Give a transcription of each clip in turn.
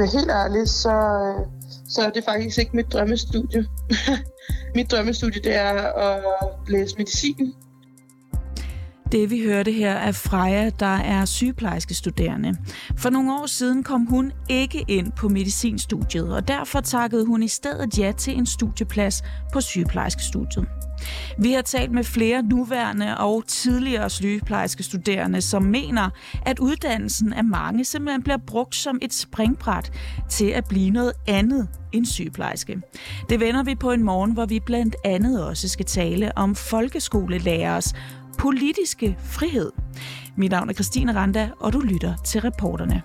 Altså, helt ærlig, så, øh, så er det faktisk ikke mit drømmestudie. mit drømmestudie, det er at læse medicin. Det vi hørte her er Freja, der er sygeplejerske studerende. For nogle år siden kom hun ikke ind på medicinstudiet, og derfor takkede hun i stedet ja til en studieplads på sygeplejerskestudiet. Vi har talt med flere nuværende og tidligere sygeplejerske studerende, som mener, at uddannelsen af mange simpelthen bliver brugt som et springbræt til at blive noget andet end sygeplejerske. Det vender vi på en morgen, hvor vi blandt andet også skal tale om folkeskolelærers politiske frihed. Mit navn er Christine Randa, og du lytter til reporterne.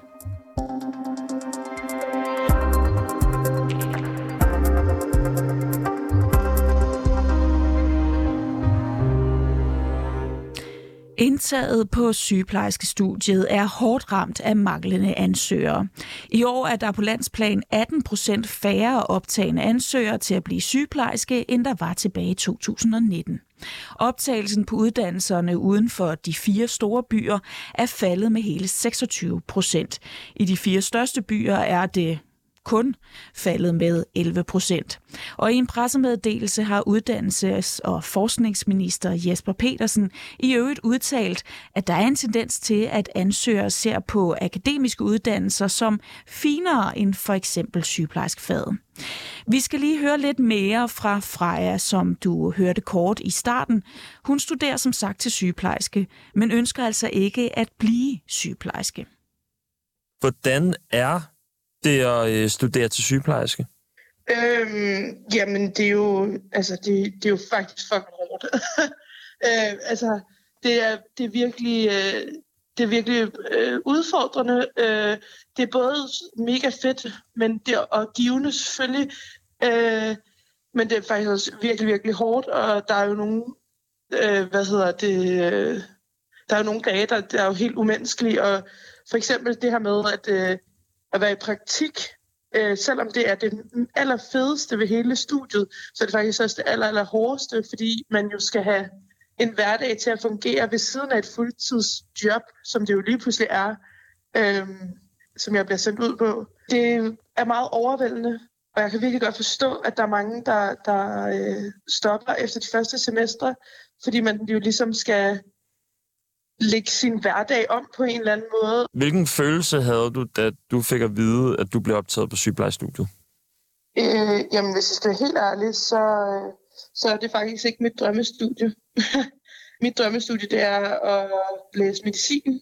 Indtaget på sygeplejerskestudiet er hårdt ramt af manglende ansøgere. I år er der på landsplan 18 procent færre optagende ansøgere til at blive sygeplejerske, end der var tilbage i 2019. Optagelsen på uddannelserne uden for de fire store byer er faldet med hele 26 procent. I de fire største byer er det kun faldet med 11 procent. Og i en pressemeddelelse har uddannelses- og forskningsminister Jesper Petersen i øvrigt udtalt, at der er en tendens til, at ansøgere ser på akademiske uddannelser som finere end for eksempel sygeplejerskfaget. Vi skal lige høre lidt mere fra Freja, som du hørte kort i starten. Hun studerer som sagt til sygeplejerske, men ønsker altså ikke at blive sygeplejerske. Hvordan er det at øh, studere til sygeplejerske? Øhm, jamen, det er jo, altså, det, det er jo faktisk fucking hårdt. øh, altså, det er, det er virkelig, øh, det er virkelig øh, udfordrende. Øh, det er både mega fedt, men det er og givende selvfølgelig. Øh, men det er faktisk også virkelig, virkelig hårdt, og der er jo nogle, øh, hvad hedder det, øh, der er jo nogle dage, der, der er jo helt umenneskelige, og for eksempel det her med, at øh, at være i praktik, øh, selvom det er det allerfedeste ved hele studiet, så er det faktisk også det aller, aller hårdeste, fordi man jo skal have en hverdag til at fungere ved siden af et fuldtidsjob, som det jo lige pludselig er, øh, som jeg bliver sendt ud på. Det er meget overvældende, og jeg kan virkelig godt forstå, at der er mange, der, der øh, stopper efter de første semestre, fordi man jo ligesom skal lægge sin hverdag om på en eller anden måde. Hvilken følelse havde du, da du fik at vide, at du blev optaget på sygeplejestudiet? Øh, jamen, hvis jeg skal være helt ærlig, så, så er det faktisk ikke mit drømmestudie. mit drømmestudie, det er at læse medicin.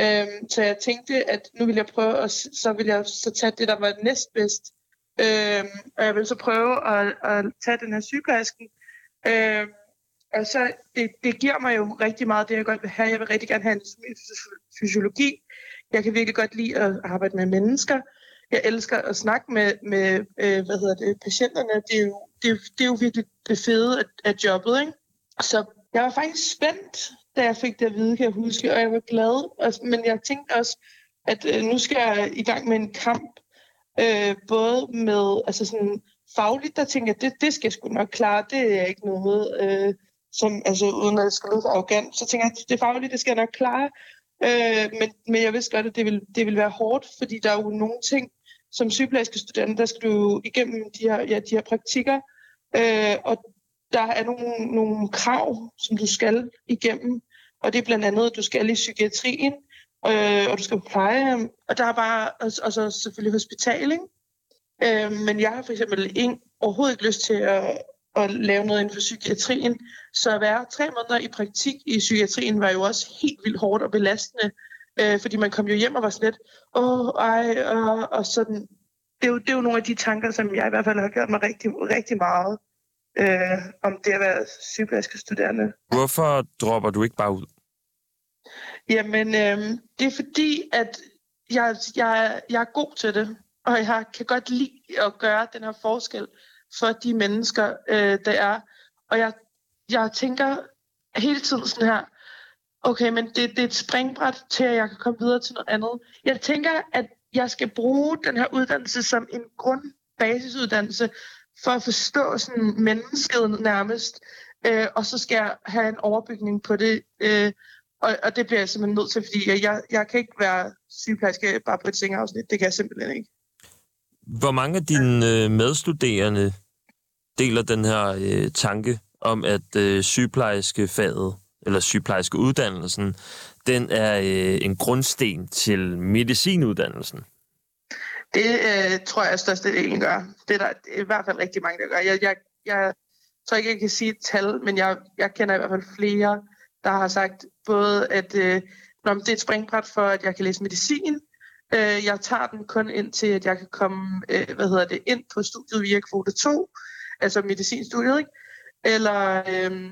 Øhm, så jeg tænkte, at nu vil jeg prøve, og så vil jeg så tage det, der var næstbedst. Øhm, og jeg vil så prøve at, at tage den her sygeplejersken. Øhm, og så, det, det giver mig jo rigtig meget det, jeg godt vil have. Jeg vil rigtig gerne have en fysiologi. Jeg kan virkelig godt lide at arbejde med mennesker. Jeg elsker at snakke med, med øh, hvad hedder det, patienterne. Det er, jo, det, er, det er jo virkelig det fede af, af jobbet. Ikke? Så jeg var faktisk spændt, da jeg fik det at vide, kan jeg huske, og jeg var glad. Men jeg tænkte også, at øh, nu skal jeg i gang med en kamp, øh, både med altså sådan, fagligt, der tænker jeg, det, det skal jeg sgu nok klare, det er ikke noget. Øh, som, altså uden at det skal lyde arrogant, så tænker jeg, at det faglige, det skal jeg nok klare. Øh, men, men jeg vidste godt, at det vil, det vil være hårdt, fordi der er jo nogle ting, som sygeplejerske studerende, der skal du igennem de her, ja, de her praktikker, øh, og der er nogle, nogle krav, som du skal igennem, og det er blandt andet, at du skal i psykiatrien, øh, og du skal på pleje, og der er bare, og, og så selvfølgelig hospital, ikke? Øh, men jeg har for eksempel ingen, overhovedet ikke lyst til at, at lave noget inden for psykiatrien. Så at være tre måneder i praktik i psykiatrien var jo også helt vildt hårdt og belastende, øh, fordi man kom jo hjem og var sådan lidt, åh, ej, og, og sådan. Det er, jo, det er jo nogle af de tanker, som jeg i hvert fald har gjort mig rigtig, rigtig meget øh, om det at være sygeplejerske studerende. Hvorfor dropper du ikke bare ud? Jamen, øh, det er fordi, at jeg, jeg, jeg er god til det, og jeg kan godt lide at gøre den her forskel for de mennesker, øh, der er. Og jeg, jeg tænker hele tiden sådan her, okay, men det, det er et springbræt til, at jeg kan komme videre til noget andet. Jeg tænker, at jeg skal bruge den her uddannelse som en grundbasisuddannelse for at forstå sådan mennesket nærmest. Øh, og så skal jeg have en overbygning på det. Øh, og, og det bliver jeg simpelthen nødt til, fordi jeg, jeg, jeg kan ikke være sygeplejerske bare på et sengeafsnit. Det kan jeg simpelthen ikke. Hvor mange af dine øh, medstuderende deler den her øh, tanke om, at øh, sygeplejerskefaget, eller sygeplejerskeuddannelsen, den er øh, en grundsten til medicinuddannelsen? Det øh, tror jeg, at størstedelen gør. Det er der i hvert fald rigtig mange, der gør. Jeg, jeg, jeg tror ikke, jeg kan sige et tal, men jeg, jeg kender i hvert fald flere, der har sagt både, at øh, når det er et springbræt for, at jeg kan læse medicin. Øh, jeg tager den kun ind til, at jeg kan komme øh, hvad hedder det, ind på studiet via kvote 2, altså medicinstudiet, ikke? Eller øhm,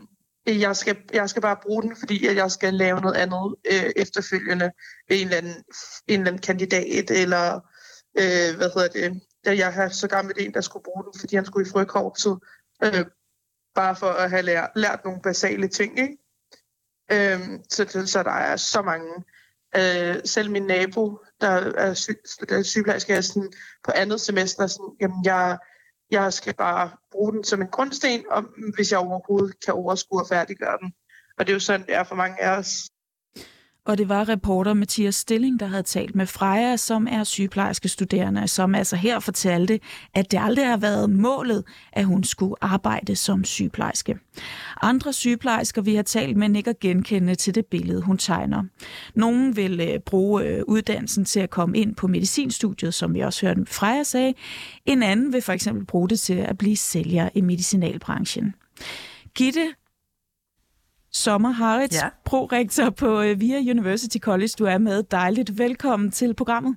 øh, jeg, skal, jeg skal bare bruge den, fordi at jeg skal lave noget andet øh, efterfølgende ved en eller, anden, en eller anden kandidat, eller øh, hvad hedder det, jeg har så gammel en, der skulle bruge den, fordi han skulle i frøkorpset, øh, bare for at have lært, lært nogle basale ting, ikke? Øh, så, så der er så mange. Øh, selv min nabo, der er, sy, der er sygeplejerske, er sådan, på andet semester, sådan, jamen jeg, jeg skal bare bruge den som en grundsten, og hvis jeg overhovedet kan overskue og færdiggøre den. Og det er jo sådan, det er for mange af os og det var reporter Mathias Stilling, der havde talt med Freja, som er sygeplejerske studerende, som altså her fortalte, at det aldrig har været målet, at hun skulle arbejde som sygeplejerske. Andre sygeplejersker, vi har talt med, nikker genkendende til det billede, hun tegner. Nogle vil øh, bruge øh, uddannelsen til at komme ind på medicinstudiet, som vi også hørte Freja sagde. En anden vil for eksempel bruge det til at blive sælger i medicinalbranchen. Gitte Sommer Harrit, ja. prorektor på uh, VIA University College. Du er med. Dejligt. Velkommen til programmet.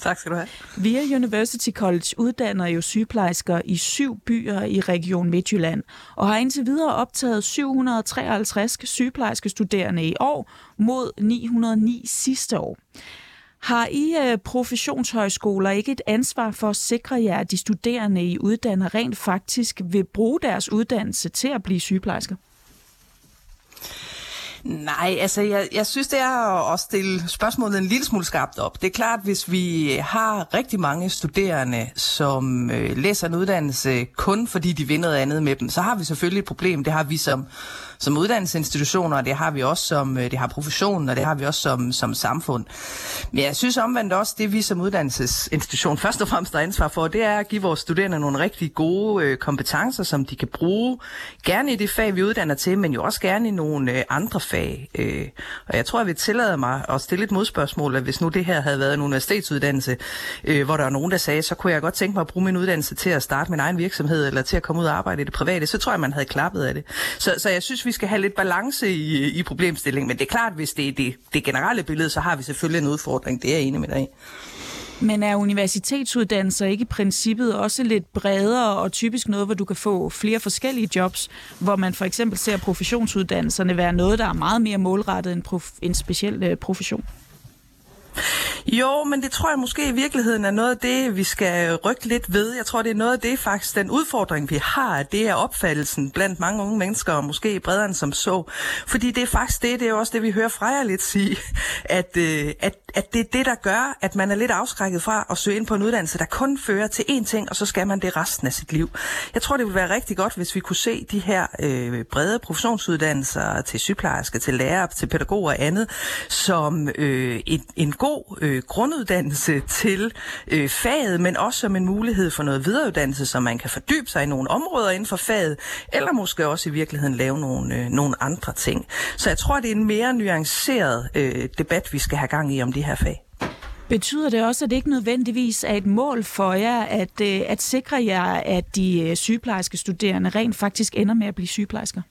Tak skal du have. VIA University College uddanner jo sygeplejersker i syv byer i Region Midtjylland, og har indtil videre optaget 753 sygeplejerske studerende i år mod 909 sidste år. Har I uh, professionshøjskoler ikke et ansvar for at sikre jer, at de studerende i uddanner rent faktisk vil bruge deres uddannelse til at blive sygeplejersker? Nej, altså jeg, jeg synes, det er at stille spørgsmålet en lille smule skarpt op. Det er klart, hvis vi har rigtig mange studerende, som øh, læser en uddannelse kun fordi de vil noget andet med dem, så har vi selvfølgelig et problem. Det har vi som som uddannelsesinstitutioner, og det har vi også som øh, det har professionen, og det har vi også som, som samfund. Men jeg synes omvendt også, det vi som uddannelsesinstitution først og fremmest har ansvar for, det er at give vores studerende nogle rigtig gode øh, kompetencer, som de kan bruge, gerne i det fag, vi uddanner til, men jo også gerne i nogle øh, andre fag. Øh, og jeg tror, jeg vil tillade mig at stille et modspørgsmål, at hvis nu det her havde været en universitetsuddannelse, øh, hvor der er nogen, der sagde, så kunne jeg godt tænke mig at bruge min uddannelse til at starte min egen virksomhed, eller til at komme ud og arbejde i det private, så tror jeg, man havde klappet af det. Så, så jeg synes, vi skal have lidt balance i, øh, i problemstillingen. Men det er klart, hvis det er det, det generelle billede, så har vi selvfølgelig en udfordring. Det er jeg enig med dig i. Men er universitetsuddannelser ikke i princippet også lidt bredere og typisk noget, hvor du kan få flere forskellige jobs, hvor man for eksempel ser professionsuddannelserne være noget, der er meget mere målrettet end prof- en speciel øh, profession? Jo, men det tror jeg måske i virkeligheden er noget af det, vi skal rykke lidt ved. Jeg tror, det er noget af det faktisk, den udfordring, vi har, det er opfattelsen blandt mange unge mennesker, og måske bredere end som så. Fordi det er faktisk det, det er også det, vi hører fra jer lidt sige, at, øh, at, at det er det, der gør, at man er lidt afskrækket fra at søge ind på en uddannelse, der kun fører til én ting, og så skal man det resten af sit liv. Jeg tror, det ville være rigtig godt, hvis vi kunne se de her øh, brede professionsuddannelser til sygeplejerske, til lærer, til pædagoger og andet, som øh, en, en god øh, grunduddannelse til øh, faget, men også som en mulighed for noget videreuddannelse, så man kan fordybe sig i nogle områder inden for faget, eller måske også i virkeligheden lave nogle, øh, nogle andre ting. Så jeg tror, det er en mere nuanceret øh, debat, vi skal have gang i om de her fag. Betyder det også, at det ikke nødvendigvis er et mål for jer, at, øh, at sikre jer, at de øh, sygeplejerske studerende rent faktisk ender med at blive sygeplejersker?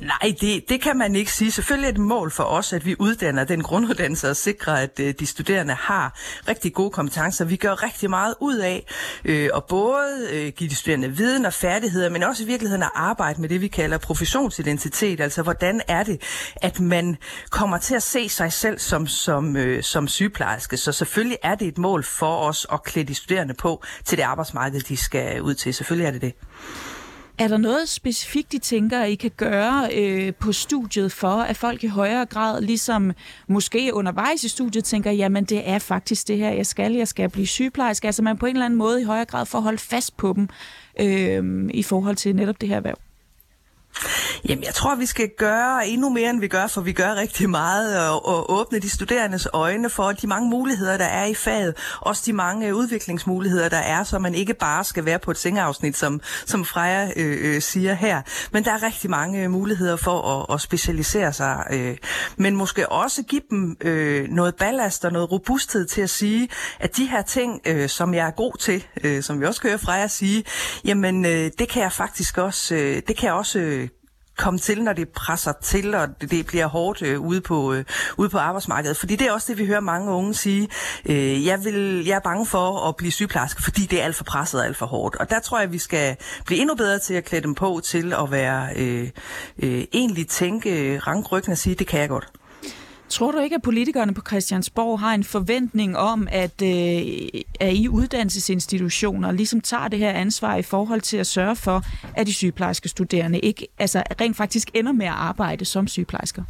Nej, det, det kan man ikke sige. Selvfølgelig er det et mål for os, at vi uddanner den grunduddannelse og sikrer, at øh, de studerende har rigtig gode kompetencer. Vi gør rigtig meget ud af øh, at både øh, give de studerende viden og færdigheder, men også i virkeligheden at arbejde med det, vi kalder professionsidentitet. Altså, hvordan er det, at man kommer til at se sig selv som, som, øh, som sygeplejerske. Så selvfølgelig er det et mål for os at klæde de studerende på til det arbejdsmarked, de skal ud til. Selvfølgelig er det det. Er der noget specifikt, I tænker, I kan gøre øh, på studiet for, at folk i højere grad, ligesom måske undervejs i studiet, tænker, jamen det er faktisk det her, jeg skal, jeg skal blive sygeplejerske. Altså man på en eller anden måde i højere grad får holdt fast på dem øh, i forhold til netop det her erhverv? Jamen, jeg tror, vi skal gøre endnu mere, end vi gør, for vi gør rigtig meget, øh, og, og åbne de studerendes øjne for de mange muligheder, der er i faget. Også de mange øh, udviklingsmuligheder, der er, så man ikke bare skal være på et sengeafsnit, som, som Freja øh, øh siger her. Men der er rigtig mange muligheder for at, at specialisere sig. Øh. Men måske også give dem øh, noget ballast og noget robusthed til at sige, at de her ting, øh, som jeg er god til, øh, som vi også hører Freja sige, jamen øh, det kan jeg faktisk også, øh, det kan jeg også øh, komme til, når det presser til, og det bliver hårdt øh, ude, på, øh, ude på arbejdsmarkedet. Fordi det er også det, vi hører mange unge sige. Øh, jeg, vil, jeg er bange for at blive sygeplejerske, fordi det er alt for presset og alt for hårdt. Og der tror jeg, vi skal blive endnu bedre til at klæde dem på til at være øh, øh, egentlig tænke øh, rangryggen og sige, det kan jeg godt. Tror du ikke, at politikerne på Christiansborg har en forventning om, at, øh, at I uddannelsesinstitutioner ligesom tager det her ansvar i forhold til at sørge for, at de sygeplejerske studerende ikke altså rent faktisk ender med at arbejde som sygeplejersker?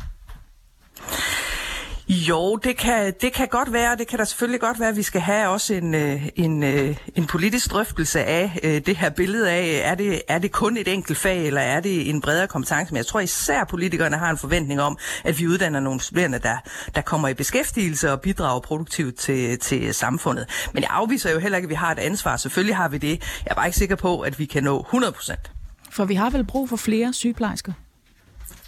Jo, det kan, det kan godt være. Det kan da selvfølgelig godt være, at vi skal have også en, øh, en, øh, en politisk drøftelse af øh, det her billede af, er det, er det kun et enkelt fag, eller er det en bredere kompetence? Men jeg tror især, politikerne har en forventning om, at vi uddanner nogle studerende, der, der kommer i beskæftigelse og bidrager produktivt til, til samfundet. Men jeg afviser jo heller ikke, at vi har et ansvar. Selvfølgelig har vi det. Jeg er bare ikke sikker på, at vi kan nå 100 procent. For vi har vel brug for flere sygeplejersker?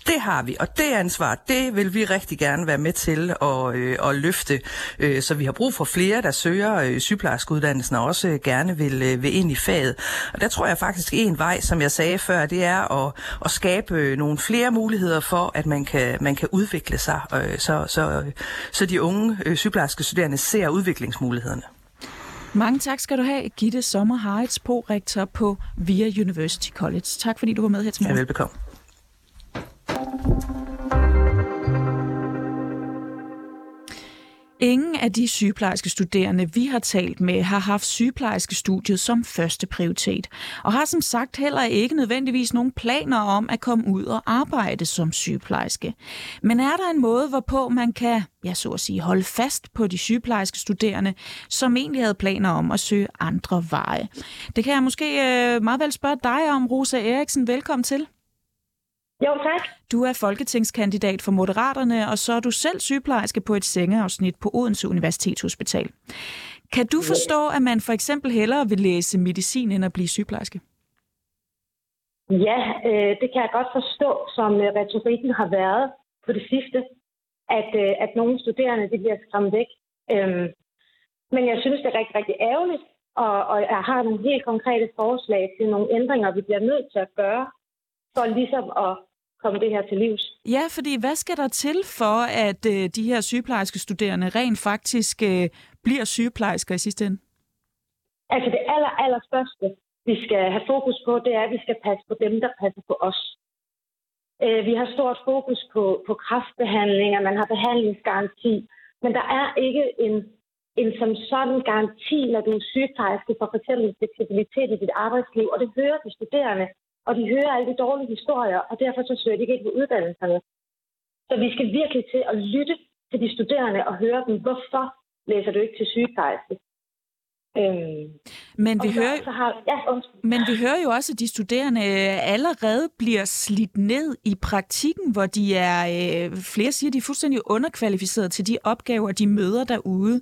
Det har vi, og det ansvar, det vil vi rigtig gerne være med til at, øh, at løfte. Øh, så vi har brug for flere, der søger øh, sygeplejerskeuddannelsen og også gerne vil, øh, vil ind i faget. Og der tror jeg faktisk en vej, som jeg sagde før, det er at, at skabe nogle flere muligheder for, at man kan, man kan udvikle sig, øh, så, så, så de unge øh, sygeplejerske studerende ser udviklingsmulighederne. Mange tak skal du have, Gitte Sommer Harits, rektor på VIA University College. Tak fordi du var med her til morgen. Ja, velbekomme. Ingen af de sygeplejerske studerende, vi har talt med, har haft sygeplejerske studiet som første prioritet, og har som sagt heller ikke nødvendigvis nogen planer om at komme ud og arbejde som sygeplejerske. Men er der en måde, hvorpå man kan, ja så at sige, holde fast på de sygeplejerske studerende, som egentlig havde planer om at søge andre veje? Det kan jeg måske øh, meget vel spørge dig om, Rosa Eriksen. Velkommen til. Jo, tak. Du er folketingskandidat for Moderaterne, og så er du selv sygeplejerske på et sengeafsnit på Odense Universitetshospital. Kan du forstå, at man for eksempel hellere vil læse medicin end at blive sygeplejerske? Ja, øh, det kan jeg godt forstå, som øh, retorikken har været på det sidste, at, øh, at nogle studerende de bliver skræmt væk. Øhm, men jeg synes, det er rigtig, rigtig ærgerligt, og, og jeg har nogle helt konkrete forslag til nogle ændringer, vi bliver nødt til at gøre, for ligesom at komme det her til livs. Ja, fordi hvad skal der til for, at øh, de her sygeplejerske studerende rent faktisk øh, bliver sygeplejersker i sidste ende? Altså det aller, aller største, vi skal have fokus på, det er, at vi skal passe på dem, der passer på os. Øh, vi har stort fokus på, på kræftbehandling, at man har behandlingsgaranti, men der er ikke en, en som sådan garanti, når du er sygeplejerske for f.eks. fleksibilitet i dit arbejdsliv, og det hører de studerende og de hører alle de dårlige historier, og derfor så søger de ikke på uddannelserne. Så vi skal virkelig til at lytte til de studerende og høre dem, hvorfor læser du ikke til sygeplejerske? Øhm, men, vi hører, så har, ja, men vi hører jo også, at de studerende øh, allerede bliver slidt ned i praktikken, hvor de er, øh, flere siger, de er fuldstændig underkvalificeret til de opgaver, de møder derude.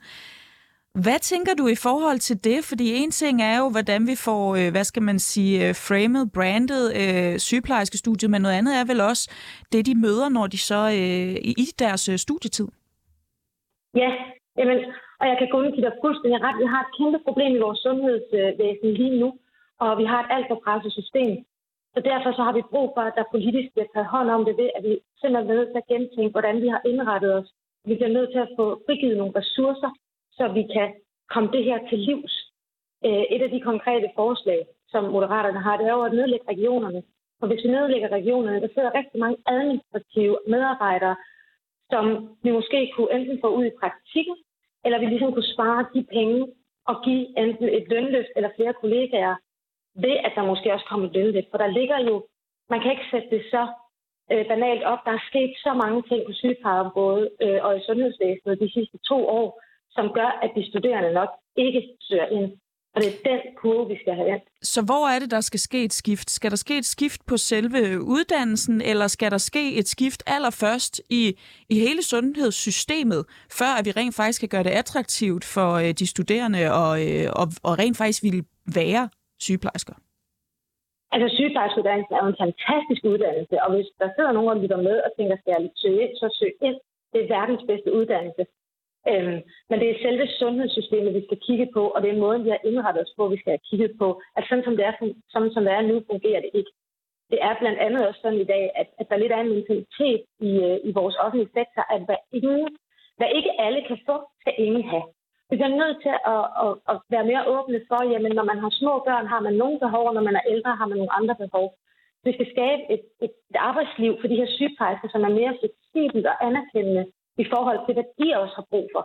Hvad tænker du i forhold til det? Fordi en ting er jo, hvordan vi får, øh, hvad skal man sige, øh, framed, branded øh, sygeplejerske studie, men noget andet er vel også det, de møder, når de så øh, i deres øh, studietid. Ja, jamen, og jeg kan kun give dig fuldstændig ret. Vi har et kæmpe problem i vores sundhedsvæsen lige nu, og vi har et alt for presset system. Så derfor så har vi brug for, at der politisk bliver taget hånd om det ved, at vi simpelthen er nødt til at gentænke, hvordan vi har indrettet os. Vi bliver nødt til at få frigivet nogle ressourcer, så vi kan komme det her til livs. Øh, et af de konkrete forslag, som Moderaterne har, det er jo at nedlægge regionerne. For hvis vi nedlægger regionerne, der sidder rigtig mange administrative medarbejdere, som vi måske kunne enten få ud i praktikken, eller vi ligesom kunne spare de penge og give enten et lønløft eller flere kollegaer ved, at der måske også kommer et lønløft. For der ligger jo, man kan ikke sætte det så øh, banalt op. Der er sket så mange ting på sygeplejeområdet øh, og i sundhedsvæsenet de sidste to år, som gør, at de studerende nok ikke søger ind. Og det er den kurve, vi skal have ind. Så hvor er det, der skal ske et skift? Skal der ske et skift på selve uddannelsen, eller skal der ske et skift allerførst i, i hele sundhedssystemet, før at vi rent faktisk kan gøre det attraktivt for øh, de studerende og, øh, og, og rent faktisk vil være sygeplejersker? Altså sygeplejerskeuddannelsen er jo en fantastisk uddannelse, og hvis der sidder nogen og lytter med og tænker, skal jeg søge ind, så søg ind. Det er verdens bedste uddannelse. Øhm, men det er selve sundhedssystemet, vi skal kigge på, og det er måden, vi har indrettet os på, vi skal have kigget på. At sådan som det er, sådan, som det er nu, fungerer det ikke. Det er blandt andet også sådan i dag, at, at der lidt er en mentalitet i, øh, i vores offentlige sektor, at hvad, ingen, hvad ikke alle kan få, skal ingen have. Vi bliver nødt til at, at, at være mere åbne for, jamen når man har små børn, har man nogle behov, og når man er ældre, har man nogle andre behov. Vi skal skabe et, et, et arbejdsliv for de her sygeplejersker, som er mere fleksibelt og anerkendende i forhold til, hvad de også har brug for.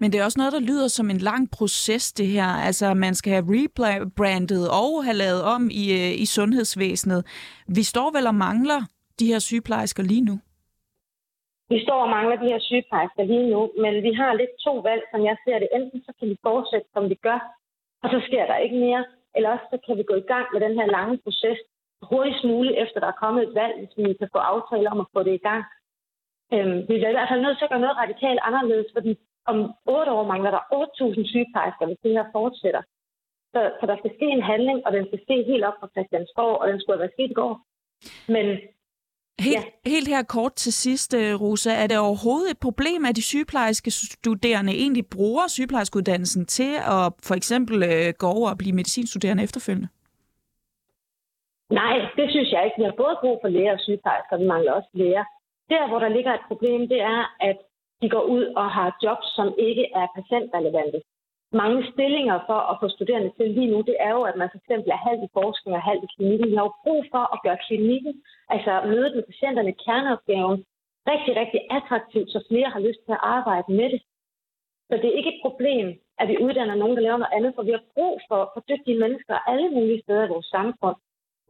Men det er også noget, der lyder som en lang proces, det her. Altså, man skal have rebrandet og have lavet om i, øh, i sundhedsvæsenet. Vi står vel og mangler de her sygeplejersker lige nu? Vi står og mangler de her sygeplejersker lige nu, men vi har lidt to valg, som jeg ser det. Enten så kan vi fortsætte, som vi gør, og så sker der ikke mere, eller også så kan vi gå i gang med den her lange proces hurtigst muligt, efter der er kommet et valg, hvis vi kan få aftaler om at få det i gang. Øhm, vi er i hvert fald nødt til at gøre noget radikalt anderledes, fordi om otte år mangler der 8.000 sygeplejersker, hvis det her fortsætter. Så, så der skal ske en handling, og den skal ske helt op fra Christiansborg, og den skulle have været sket i går. Men Helt, ja. helt her kort til sidst, øh, Rosa. Er det overhovedet et problem, at de sygeplejerske studerende egentlig bruger sygeplejerskeuddannelsen til at for eksempel øh, gå over og blive medicinstuderende efterfølgende? Nej, det synes jeg ikke. Vi har både brug for læger og sygeplejersker, vi mangler også læger. Der, hvor der ligger et problem, det er, at de går ud og har jobs, som ikke er patientrelevante. Mange stillinger for at få studerende til lige nu, det er jo, at man for eksempel er halvt i forskning og halvt i klinikken. Vi har jo brug for at gøre klinikken, altså mødet med patienterne, kerneopgaven, rigtig, rigtig attraktivt, så flere har lyst til at arbejde med det. Så det er ikke et problem, at vi uddanner nogen, der laver noget andet, for vi har brug for, for dygtige mennesker alle mulige steder i vores samfund.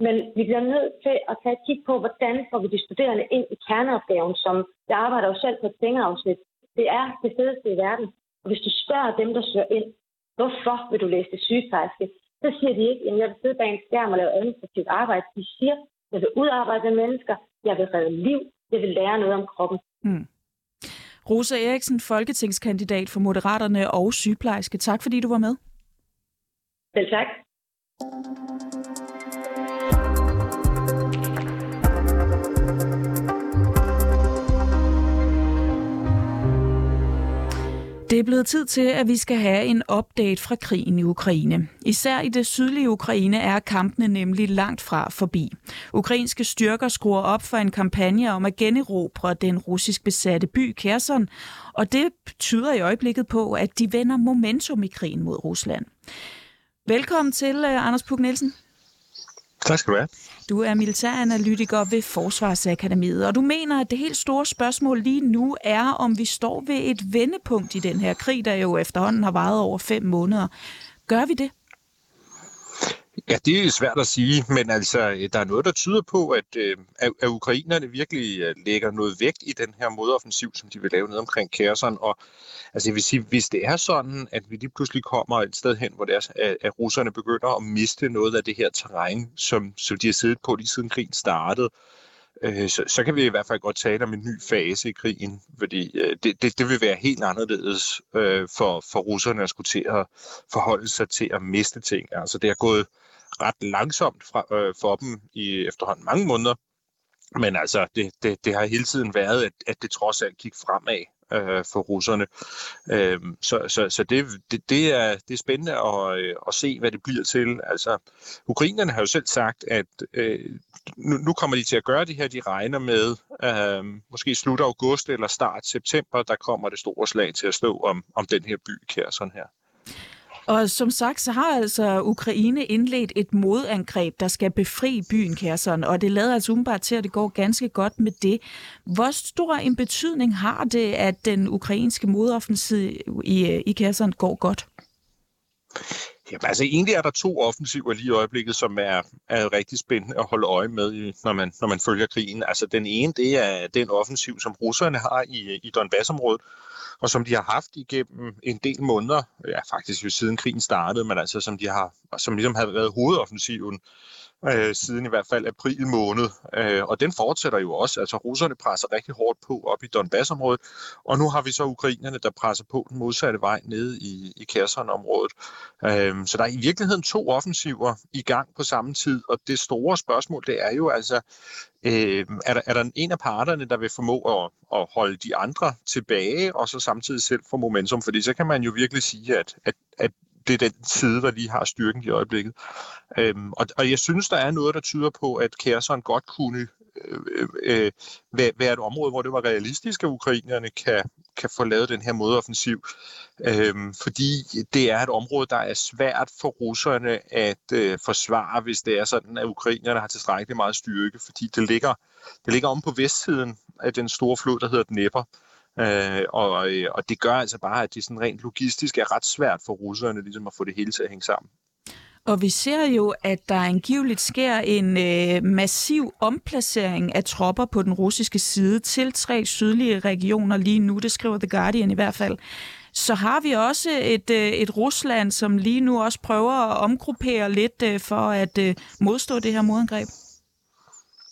Men vi bliver nødt til at tage et kig på, hvordan får vi de studerende ind i kerneopgaven, som jeg arbejder jo selv på et pengeafsnit. Det er det fedeste i verden. Og hvis du spørger dem, der søger ind, hvorfor vil du læse det sygeplejerske, så siger de ikke, at jeg vil sidde bag en skærm og lave administrativt arbejde. De siger, at jeg vil udarbejde med mennesker, jeg vil redde liv, jeg vil lære noget om kroppen. Hmm. Rosa Eriksen, folketingskandidat for Moderaterne og sygeplejerske. Tak fordi du var med. Selv tak. Det er blevet tid til, at vi skal have en update fra krigen i Ukraine. Især i det sydlige Ukraine er kampene nemlig langt fra forbi. Ukrainske styrker skruer op for en kampagne om at generobre den russisk besatte by Kherson, og det tyder i øjeblikket på, at de vender momentum i krigen mod Rusland. Velkommen til, øh, Anders Puk Nielsen. Tak skal du have. Du er militæranalytiker ved Forsvarsakademiet, og du mener, at det helt store spørgsmål lige nu er, om vi står ved et vendepunkt i den her krig, der jo efterhånden har varet over fem måneder. Gør vi det? Ja, det er svært at sige, men altså, øh, der er noget, der tyder på, at, øh, at ukrainerne virkelig øh, lægger noget vægt i den her modoffensiv, som de vil lave ned omkring Kherson. Og altså, jeg vil sige, hvis det er sådan, at vi lige pludselig kommer et sted hen, hvor det er, at, at russerne begynder at miste noget af det her terræn, som, som de har siddet på lige siden krigen startede, øh, så, så kan vi i hvert fald godt tale om en ny fase i krigen, fordi øh, det, det, det vil være helt anderledes øh, for, for russerne at skulle til at forholde sig til at miste ting. Altså det er gået ret langsomt fra, øh, for dem i efterhånden mange måneder. Men altså, det, det, det har hele tiden været, at, at det trods alt gik fremad øh, for russerne. Øh, så så, så det, det, det, er, det er spændende at, øh, at se, hvad det bliver til. Altså, ukrainerne har jo selv sagt, at øh, nu, nu kommer de til at gøre det her. De regner med, øh, måske slut august eller start september, der kommer det store slag til at stå om, om den her by, Kærson her. Og som sagt, så har altså Ukraine indledt et modangreb, der skal befri byen Kherson, og det lader altså umiddelbart til, at det går ganske godt med det. Hvor stor en betydning har det, at den ukrainske modoffensiv i, i Kherson går godt? Jamen, altså egentlig er der to offensiver lige i øjeblikket, som er, er rigtig spændende at holde øje med, når man, når man følger krigen. Altså den ene, det er den offensiv, som russerne har i, i Donbass-området, og som de har haft igennem en del måneder, ja faktisk jo siden krigen startede, men altså som de har, som ligesom har været hovedoffensiven øh, Øh, siden i hvert fald april måned. Øh, og den fortsætter jo også. Altså russerne presser rigtig hårdt på op i Donbass-området, og nu har vi så ukrainerne, der presser på den modsatte vej nede i, i Kherson-området. Øh, så der er i virkeligheden to offensiver i gang på samme tid, og det store spørgsmål, det er jo altså, øh, er, der, er der en af parterne, der vil formå at, at holde de andre tilbage, og så samtidig selv få momentum, fordi så kan man jo virkelig sige, at, at, at det er den side, der lige har styrken i øjeblikket. Øhm, og, og jeg synes, der er noget, der tyder på, at Kherson godt kunne øh, øh, øh være et område, hvor det var realistisk, at ukrainerne kan, kan få lavet den her modoffensiv. Øhm, fordi det er et område, der er svært for russerne at øh, forsvare, hvis det er sådan, at ukrainerne har tilstrækkeligt meget styrke, fordi det ligger, det ligger om på vestsiden af den store flod, der hedder Dnepr. Øh, og, øh, og det gør altså bare, at det sådan rent logistisk er ret svært for russerne ligesom at få det hele til at hænge sammen. Og vi ser jo, at der angiveligt sker en øh, massiv omplacering af tropper på den russiske side til tre sydlige regioner lige nu. Det skriver The Guardian i hvert fald. Så har vi også et, øh, et Rusland, som lige nu også prøver at omgruppere lidt øh, for at øh, modstå det her modangreb.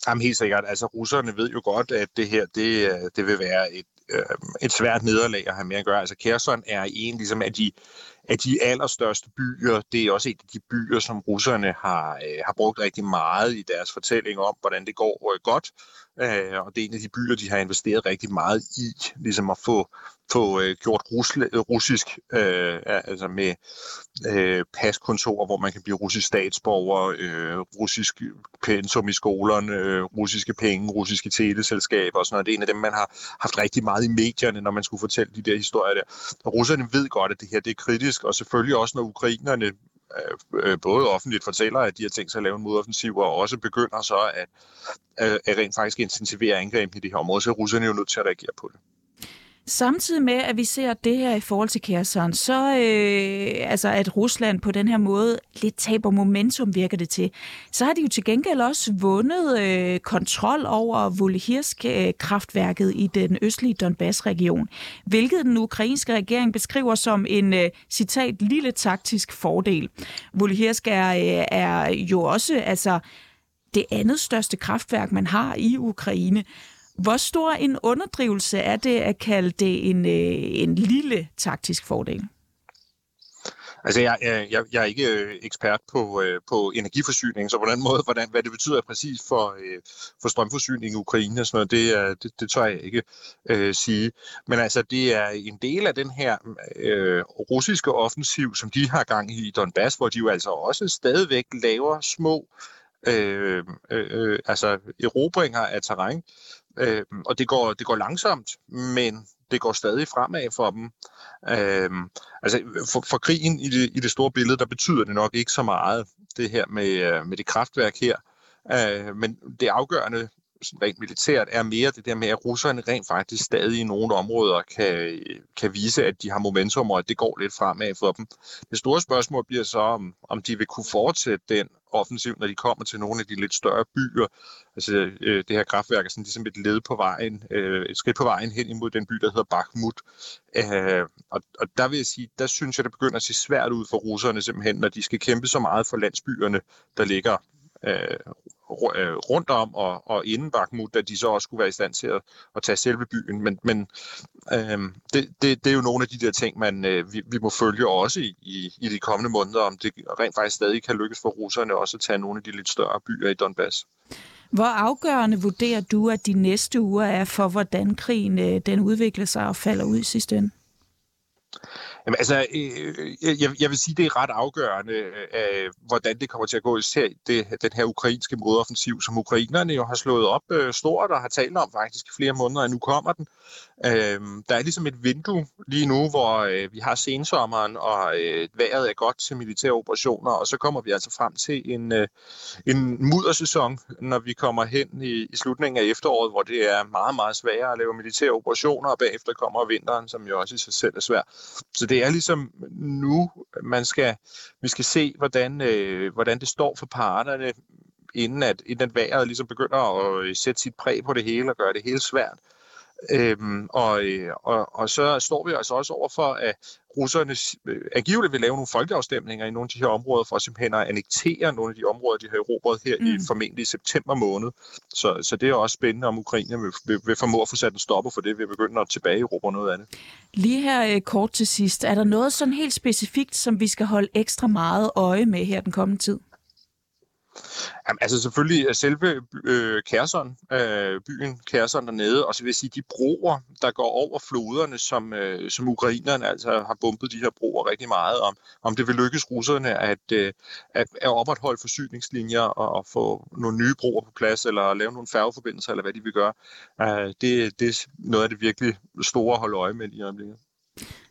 Jamen helt sikkert. Altså russerne ved jo godt, at det her det, øh, det vil være et øh, et svært nederlag at have med at gøre. Altså Kherson er en ligesom af de, af de allerstørste byer. Det er også et af de byer, som russerne har, øh, har brugt rigtig meget i deres fortælling om, hvordan det går øh, godt. Øh, og det er en af de byer, de har investeret rigtig meget i, ligesom at få, få øh, gjort rusle, øh, russisk, øh, altså med øh, paskontor, hvor man kan blive russisk statsborger, øh, russisk pensum i skolerne, øh, russiske penge, russiske teleselskaber og sådan noget. Det er en af dem, man har haft rigtig meget i medierne, når man skulle fortælle de der historier der. Og russerne ved godt, at det her det er kritisk, og selvfølgelig også, når ukrainerne Øh, øh, både offentligt fortæller, at de har tænkt sig at lave en modoffensiv, og også begynder så at, øh, at rent faktisk intensivere angrebene i det her område, så er russerne jo nødt til at reagere på det. Samtidig med, at vi ser det her i forhold til Kherson, så øh, altså at Rusland på den her måde lidt taber momentum, virker det til, så har de jo til gengæld også vundet øh, kontrol over Volhirsk-kraftværket øh, i den østlige Donbass-region, hvilket den ukrainske regering beskriver som en, øh, citat, lille taktisk fordel. Volhirsk er, øh, er jo også altså, det andet største kraftværk, man har i Ukraine. Hvor stor en underdrivelse er det at kalde det en, øh, en lille taktisk fordel? Altså, jeg, øh, jeg, jeg er ikke øh, ekspert på, på energiforsyning, så på den måde, hvordan, hvad det betyder præcis for, for strømforsyning i Ukraine og sådan noget, det, det, det tør jeg ikke øh, sige. Men altså, det er en del af den her øh, russiske offensiv, som de har gang i i Donbass, hvor de jo altså også stadigvæk laver små øh, øh, altså erobringer af terræn, Øh, og det går, det går langsomt, men det går stadig fremad for dem. Øh, altså for, for krigen i det, i det store billede, der betyder det nok ikke så meget, det her med, øh, med det kraftværk her. Øh, men det afgørende rent militært er mere det der med, at russerne rent faktisk stadig i nogle områder kan, kan vise, at de har momentum, og at det går lidt fremad for dem. Det store spørgsmål bliver så, om, om de vil kunne fortsætte den offensiv, når de kommer til nogle af de lidt større byer. Altså øh, det her kraftværk er sådan ligesom et led på vejen, øh, et skridt på vejen hen imod den by, der hedder Bakhmut. Øh, og, og der vil jeg sige, der synes jeg, det begynder at se svært ud for russerne simpelthen, når de skal kæmpe så meget for landsbyerne, der ligger øh, Øh, rundt om og, og inden Bakhmut, da de så også skulle være i stand til at, at tage selve byen. Men, men øhm, det, det, det er jo nogle af de der ting, man, øh, vi, vi må følge også i, i, i de kommende måneder, om det rent faktisk stadig kan lykkes for russerne også at tage nogle af de lidt større byer i Donbass. Hvor afgørende vurderer du, at de næste uger er for, hvordan krigen øh, den udvikler sig og falder ud i sidste ende? Jamen, altså, øh, øh, jeg, jeg vil sige, det er ret afgørende, øh, øh hvordan det kommer til at gå, især det, den her ukrainske modoffensiv, som ukrainerne jo har slået op øh, stort og har talt om faktisk i flere måneder, og nu kommer den. Øh, der er ligesom et vindue lige nu, hvor øh, vi har sensommeren, og øh, vejret er godt til militære operationer, og så kommer vi altså frem til en, øh, en muddersæson, når vi kommer hen i, i slutningen af efteråret, hvor det er meget, meget sværere at lave militære operationer, og bagefter kommer vinteren, som jo også i sig selv er svær. Så det det er ligesom nu, man skal, vi skal se, hvordan, øh, hvordan det står for parterne, inden at, inden at vejret ligesom begynder at øh, sætte sit præg på det hele og gøre det hele svært. Øhm, og, øh, og, og så står vi altså også over for, at russerne øh, angiveligt vil lave nogle folkeafstemninger i nogle af de her områder, for simpelthen at annektere nogle af de områder, de har erobret her mm. i formentlig i september måned. Så, så det er også spændende, om Ukraine vil, vil, vil formå at få sat en stopper for det, ved at begynde at tilbage i noget af det. Lige her øh, kort til sidst, er der noget sådan helt specifikt, som vi skal holde ekstra meget øje med her den kommende tid? Jamen, altså selvfølgelig øh, selve øh, Kærson, øh, byen Kærson dernede, og så vil jeg sige de broer, der går over floderne, som, øh, som ukrainerne altså har bumpet de her broer rigtig meget, om, om det vil lykkes russerne at, øh, at, at opretholde forsyningslinjer og, og få nogle nye broer på plads, eller lave nogle færgeforbindelser, eller hvad de vil gøre. Øh, det, det er noget af det virkelig store at holde øje med i øjeblikket.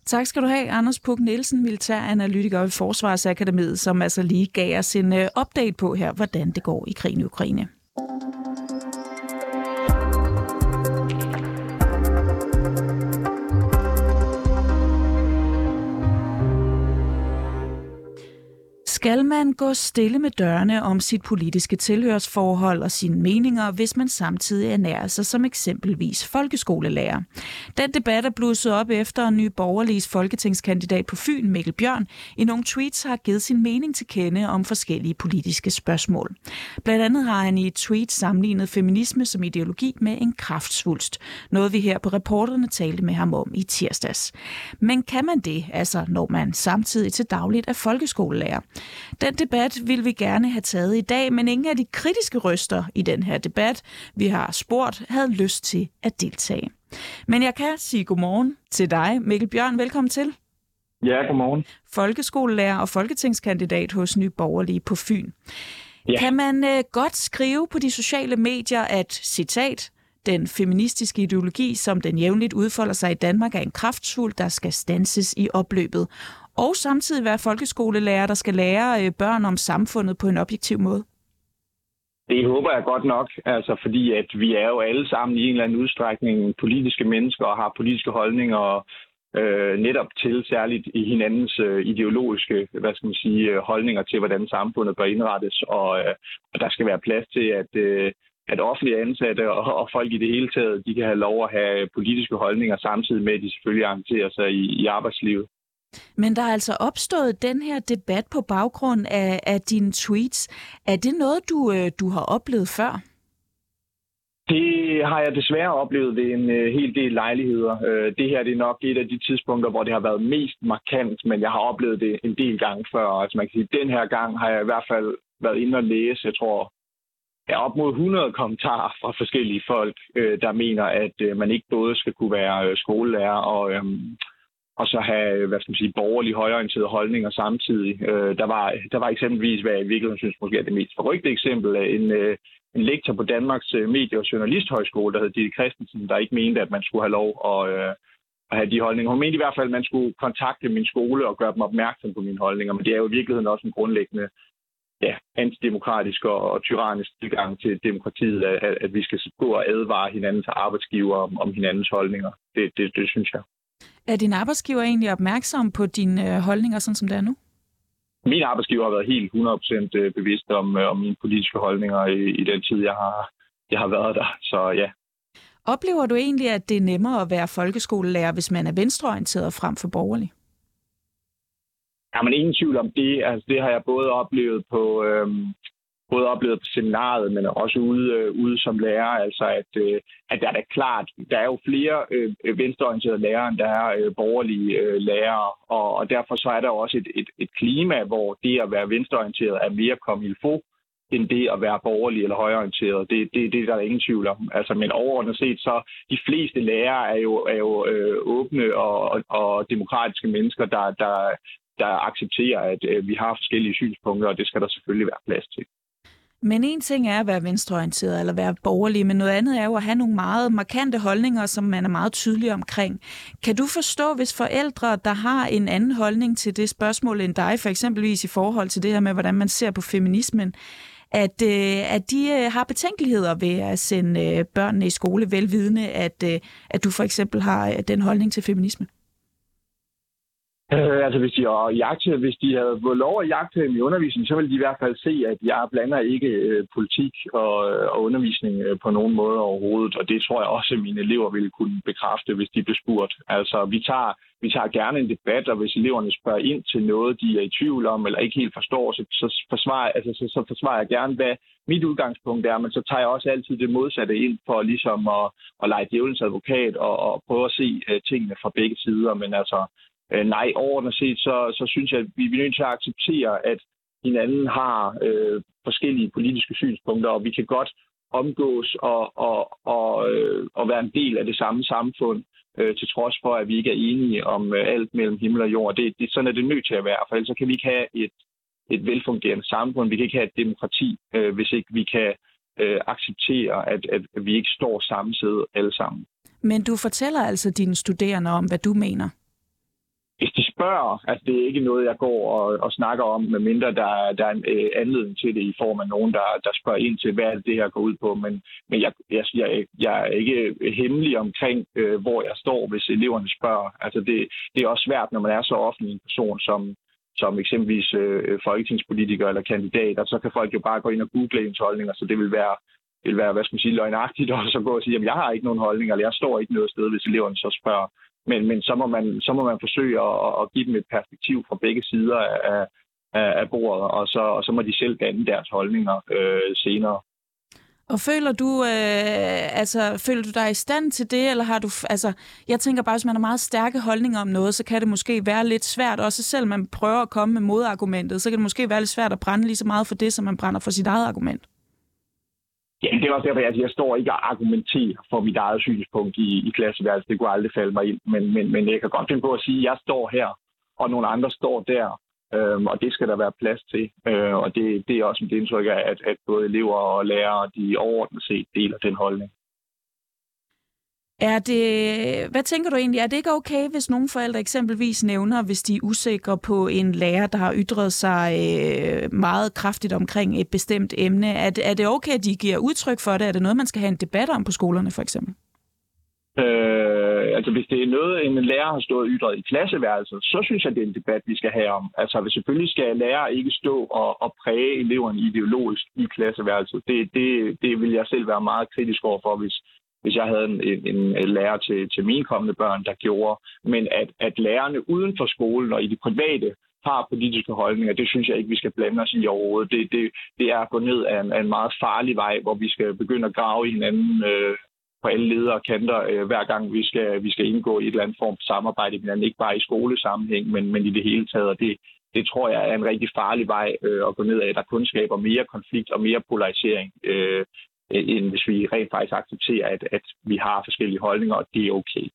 Tak skal du have, Anders Puk Nielsen, militæranalytiker ved Forsvarsakademiet, som altså lige gav os en øh, update på her, hvordan det går i krigen i Ukraine. Skal man gå stille med dørene om sit politiske tilhørsforhold og sine meninger, hvis man samtidig ernærer sig som eksempelvis folkeskolelærer? Den debat er blusset op efter en ny borgerliges folketingskandidat på Fyn, Mikkel Bjørn, i nogle tweets har givet sin mening til kende om forskellige politiske spørgsmål. Blandt andet har han i et tweet sammenlignet feminisme som ideologi med en kraftsvulst, noget vi her på reporterne talte med ham om i tirsdags. Men kan man det, altså når man samtidig til dagligt er folkeskolelærer? Den debat vil vi gerne have taget i dag, men ingen af de kritiske røster i den her debat, vi har spurgt, havde lyst til at deltage. Men jeg kan sige godmorgen til dig, Mikkel Bjørn. Velkommen til. Ja, godmorgen. Folkeskolelærer og folketingskandidat hos Ny Borgerlige på Fyn. Ja. Kan man uh, godt skrive på de sociale medier, at, citat, den feministiske ideologi, som den jævnligt udfolder sig i Danmark, er en kraftfuld, der skal stanses i opløbet, og samtidig være folkeskolelærer, der skal lære øh, børn om samfundet på en objektiv måde? Det håber jeg godt nok, altså fordi at vi er jo alle sammen i en eller anden udstrækning politiske mennesker og har politiske holdninger øh, netop til særligt i hinandens øh, ideologiske hvad skal man sige, øh, holdninger til, hvordan samfundet bør indrettes, og, øh, og der skal være plads til, at, øh, at offentlige ansatte og, og folk i det hele taget, de kan have lov at have politiske holdninger, samtidig med, at de selvfølgelig engagerer sig i, i arbejdslivet. Men der er altså opstået den her debat på baggrund af, af dine tweets. Er det noget, du, øh, du har oplevet før? Det har jeg desværre oplevet ved en øh, hel del lejligheder. Øh, det her det er nok et af de tidspunkter, hvor det har været mest markant, men jeg har oplevet det en del gange før. Altså man kan sige, den her gang har jeg i hvert fald været inde og læse, jeg tror, ja, op mod 100 kommentarer fra forskellige folk, øh, der mener, at øh, man ikke både skal kunne være øh, skolelærer og, Øh, og så have, øh, hvad skal man sige, borgerlige højorienterede holdninger samtidig. Øh, der, var, der var eksempelvis, hvad jeg i virkeligheden synes måske er det mest forrygte eksempel, øh, en, øh, en lektor på Danmarks øh, Medie- og Journalisthøjskole, der hed Ditte Christensen, der ikke mente, at man skulle have lov at, øh, at have de holdninger. Hun mente i hvert fald, at man skulle kontakte min skole og gøre dem opmærksom på mine holdninger, men det er jo i virkeligheden også en grundlæggende ja, antidemokratisk og, og tyrannisk tilgang til demokratiet, at, at vi skal gå og advare hinandens arbejdsgiver om, om hinandens holdninger. Det, det, det synes jeg. Er din arbejdsgiver egentlig opmærksom på dine øh, holdninger, sådan som det er nu? Min arbejdsgiver har været helt 100% øh, bevidst om, øh, om mine politiske holdninger i, i den tid, jeg har, jeg har været der. Så ja. Oplever du egentlig, at det er nemmere at være folkeskolelærer, hvis man er venstreorienteret frem for borgerlig? Ja, men ingen tvivl om det. Altså, det har jeg både oplevet på, øhm, både oplevet på seminaret, men også ude, øh, ude som lærer, altså at, øh, at der er da klart, der er jo flere øh, venstreorienterede lærere, end der er øh, borgerlige øh, lærere, og, og derfor så er der også et, et, et klima, hvor det at være venstreorienteret er mere komilfo, end det at være borgerlig eller højorienteret. Det, det, det der er der ingen tvivl om. Altså, men overordnet set, så de fleste lærere er jo, er jo øh, åbne og, og, og demokratiske mennesker, der, der, der accepterer, at øh, vi har forskellige synspunkter, og det skal der selvfølgelig være plads til. Men en ting er at være venstreorienteret eller være borgerlig, men noget andet er jo at have nogle meget markante holdninger, som man er meget tydelig omkring. Kan du forstå, hvis forældre, der har en anden holdning til det spørgsmål end dig, for eksempelvis i forhold til det her med, hvordan man ser på feminismen, at, øh, at de øh, har betænkeligheder ved at sende øh, børnene i skole, velvidende, at, øh, at du for eksempel har øh, den holdning til feminisme? Øh, altså hvis de, jagte, hvis de havde fået lov at jagte i undervisning, så ville de i hvert fald se, at jeg blander ikke øh, politik og, øh, og undervisning øh, på nogen måde overhovedet. Og det tror jeg også, at mine elever ville kunne bekræfte, hvis de blev spurgt. Altså vi tager, vi tager gerne en debat, og hvis eleverne spørger ind til noget, de er i tvivl om, eller ikke helt forstår, så, så, forsvarer, altså, så, så forsvarer jeg gerne, hvad mit udgangspunkt er, men så tager jeg også altid det modsatte ind for ligesom at, at lege djævelens advokat og, og prøve at se øh, tingene fra begge sider. Men altså, Øh, nej, overordnet set, så, så synes jeg, at vi er nødt til at acceptere, at hinanden har øh, forskellige politiske synspunkter, og vi kan godt omgås og, og, og, øh, og være en del af det samme samfund, øh, til trods for, at vi ikke er enige om øh, alt mellem himmel og jord. Det, det, sådan er det nødt til at være, for ellers kan vi ikke have et, et velfungerende samfund. Vi kan ikke have et demokrati, øh, hvis ikke vi kan øh, acceptere, at, at vi ikke står samme sted alle sammen. Men du fortæller altså dine studerende om, hvad du mener? Hvis de spørger, altså det er ikke noget, jeg går og, og snakker om, medmindre der, der er en øh, anledning til det i form af nogen, der, der spørger ind til, hvad det her går ud på. Men, men jeg, jeg, jeg, jeg er ikke hemmelig omkring, øh, hvor jeg står, hvis eleverne spørger. Altså det, det er også svært, når man er så offentlig en person som, som eksempelvis øh, folketingspolitiker eller kandidat, og så kan folk jo bare gå ind og google ens holdninger, så det vil være vil være, hvad skal man sige, løgnagtigt, og så gå og sige, at jeg har ikke nogen holdning, eller jeg står ikke noget sted, hvis eleverne så spørger. Men, men så, må man, så må man forsøge at, at give dem et perspektiv fra begge sider af, af, af bordet, og så, og så må de selv danne deres holdninger øh, senere. Og føler du, øh, altså, føler du dig i stand til det, eller har du, altså, jeg tænker bare, hvis man har meget stærke holdninger om noget, så kan det måske være lidt svært, også selv man prøver at komme med modargumentet, så kan det måske være lidt svært at brænde lige så meget for det, som man brænder for sit eget argument. Jamen, det er også derfor, at jeg står ikke og argumenterer for mit eget synspunkt i, i klasseværelset. Det kunne aldrig falde mig ind. Men, men, men jeg kan godt finde på at sige, at jeg står her, og nogle andre står der. Øhm, og det skal der være plads til. Øh, og det, det er også mit indtryk af, at, at både elever og lærere, de overordnet set deler den holdning. Er det, hvad tænker du egentlig? Er det ikke okay, hvis nogle forældre eksempelvis nævner, hvis de er usikre på en lærer, der har ytret sig øh, meget kraftigt omkring et bestemt emne? Er det, er det okay, at de giver udtryk for det? Er det noget, man skal have en debat om på skolerne, for eksempel? Øh, altså hvis det er noget, en lærer har stået ytret i klasseværelset, så synes jeg, det er en debat, vi skal have om. Altså hvis selvfølgelig skal lærer ikke stå og, og præge eleverne ideologisk i klasseværelset. Det, det, det vil jeg selv være meget kritisk over for, hvis, hvis jeg havde en, en, en lærer til, til mine kommende børn, der gjorde. Men at, at lærerne uden for skolen og i det private har politiske holdninger, det synes jeg ikke, vi skal blande os i overhovedet. Det, det, det er at gå ned af en, af en meget farlig vej, hvor vi skal begynde at grave i hinanden øh, på alle ledere og kanter, øh, hver gang vi skal, vi skal indgå i et eller andet form for samarbejde, men ikke bare i skolesammenhæng, men, men i det hele taget. Og det, det tror jeg er en rigtig farlig vej øh, at gå ned ad, der kun skaber mere konflikt og mere polarisering. Øh, Øh, end hvis vi rent faktisk accepterer, at, at vi har forskellige holdninger, og det er okay.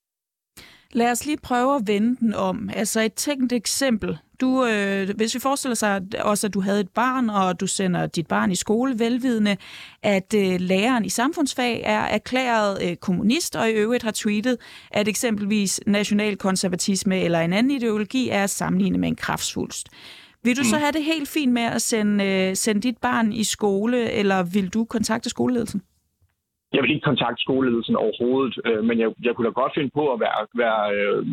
Lad os lige prøve at vende den om. Altså et tænkt eksempel. Du, øh, hvis vi forestiller sig også, at du havde et barn, og du sender dit barn i skole velvidende, at øh, læreren i samfundsfag er erklæret øh, kommunist, og i øvrigt har tweetet, at eksempelvis nationalkonservatisme eller en anden ideologi er at sammenligne med en kraftsvulst. Vil du så mm. have det helt fint med at sende, øh, sende dit barn i skole, eller vil du kontakte skoleledelsen? Jeg vil ikke kontakte skoleledelsen overhovedet, øh, men jeg, jeg kunne da godt finde på at være, være øh,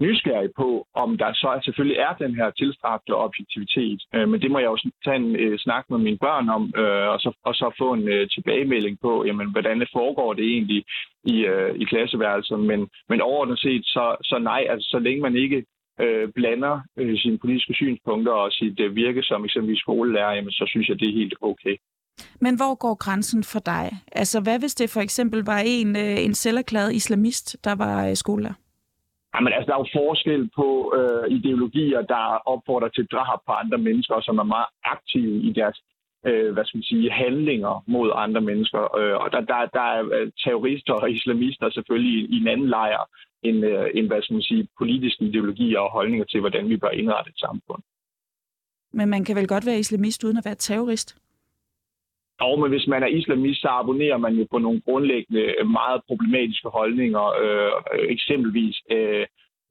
nysgerrig på, om der så selvfølgelig er den her tilstræbte objektivitet. Øh, men det må jeg jo tage en øh, snak med mine børn om, øh, og, så, og så få en øh, tilbagemelding på, jamen, hvordan det foregår det egentlig i, øh, i klasseværelset. Men, men overordnet set, så, så nej, altså så længe man ikke øh, blander øh, sine politiske synspunkter og sit øh, virke som eksempelvis skolelærer, jamen, så synes jeg, det er helt okay. Men hvor går grænsen for dig? Altså, hvad hvis det for eksempel var en, øh, en selverklæret islamist, der var øh, skolelærer? Jamen, altså, der er jo forskel på øh, ideologier, der opfordrer til drab på andre mennesker, som er meget aktive i deres øh, hvad skal man sige, handlinger mod andre mennesker. Øh, og der, der, der er øh, terrorister og islamister selvfølgelig i, i en anden lejr end, øh, end hvad skal man sige, politiske ideologier og holdninger til, hvordan vi bør indrette et samfund. Men man kan vel godt være islamist uden at være terrorist? Jo, men hvis man er islamist, så abonnerer man jo på nogle grundlæggende, øh, meget problematiske holdninger. Øh, eksempelvis øh,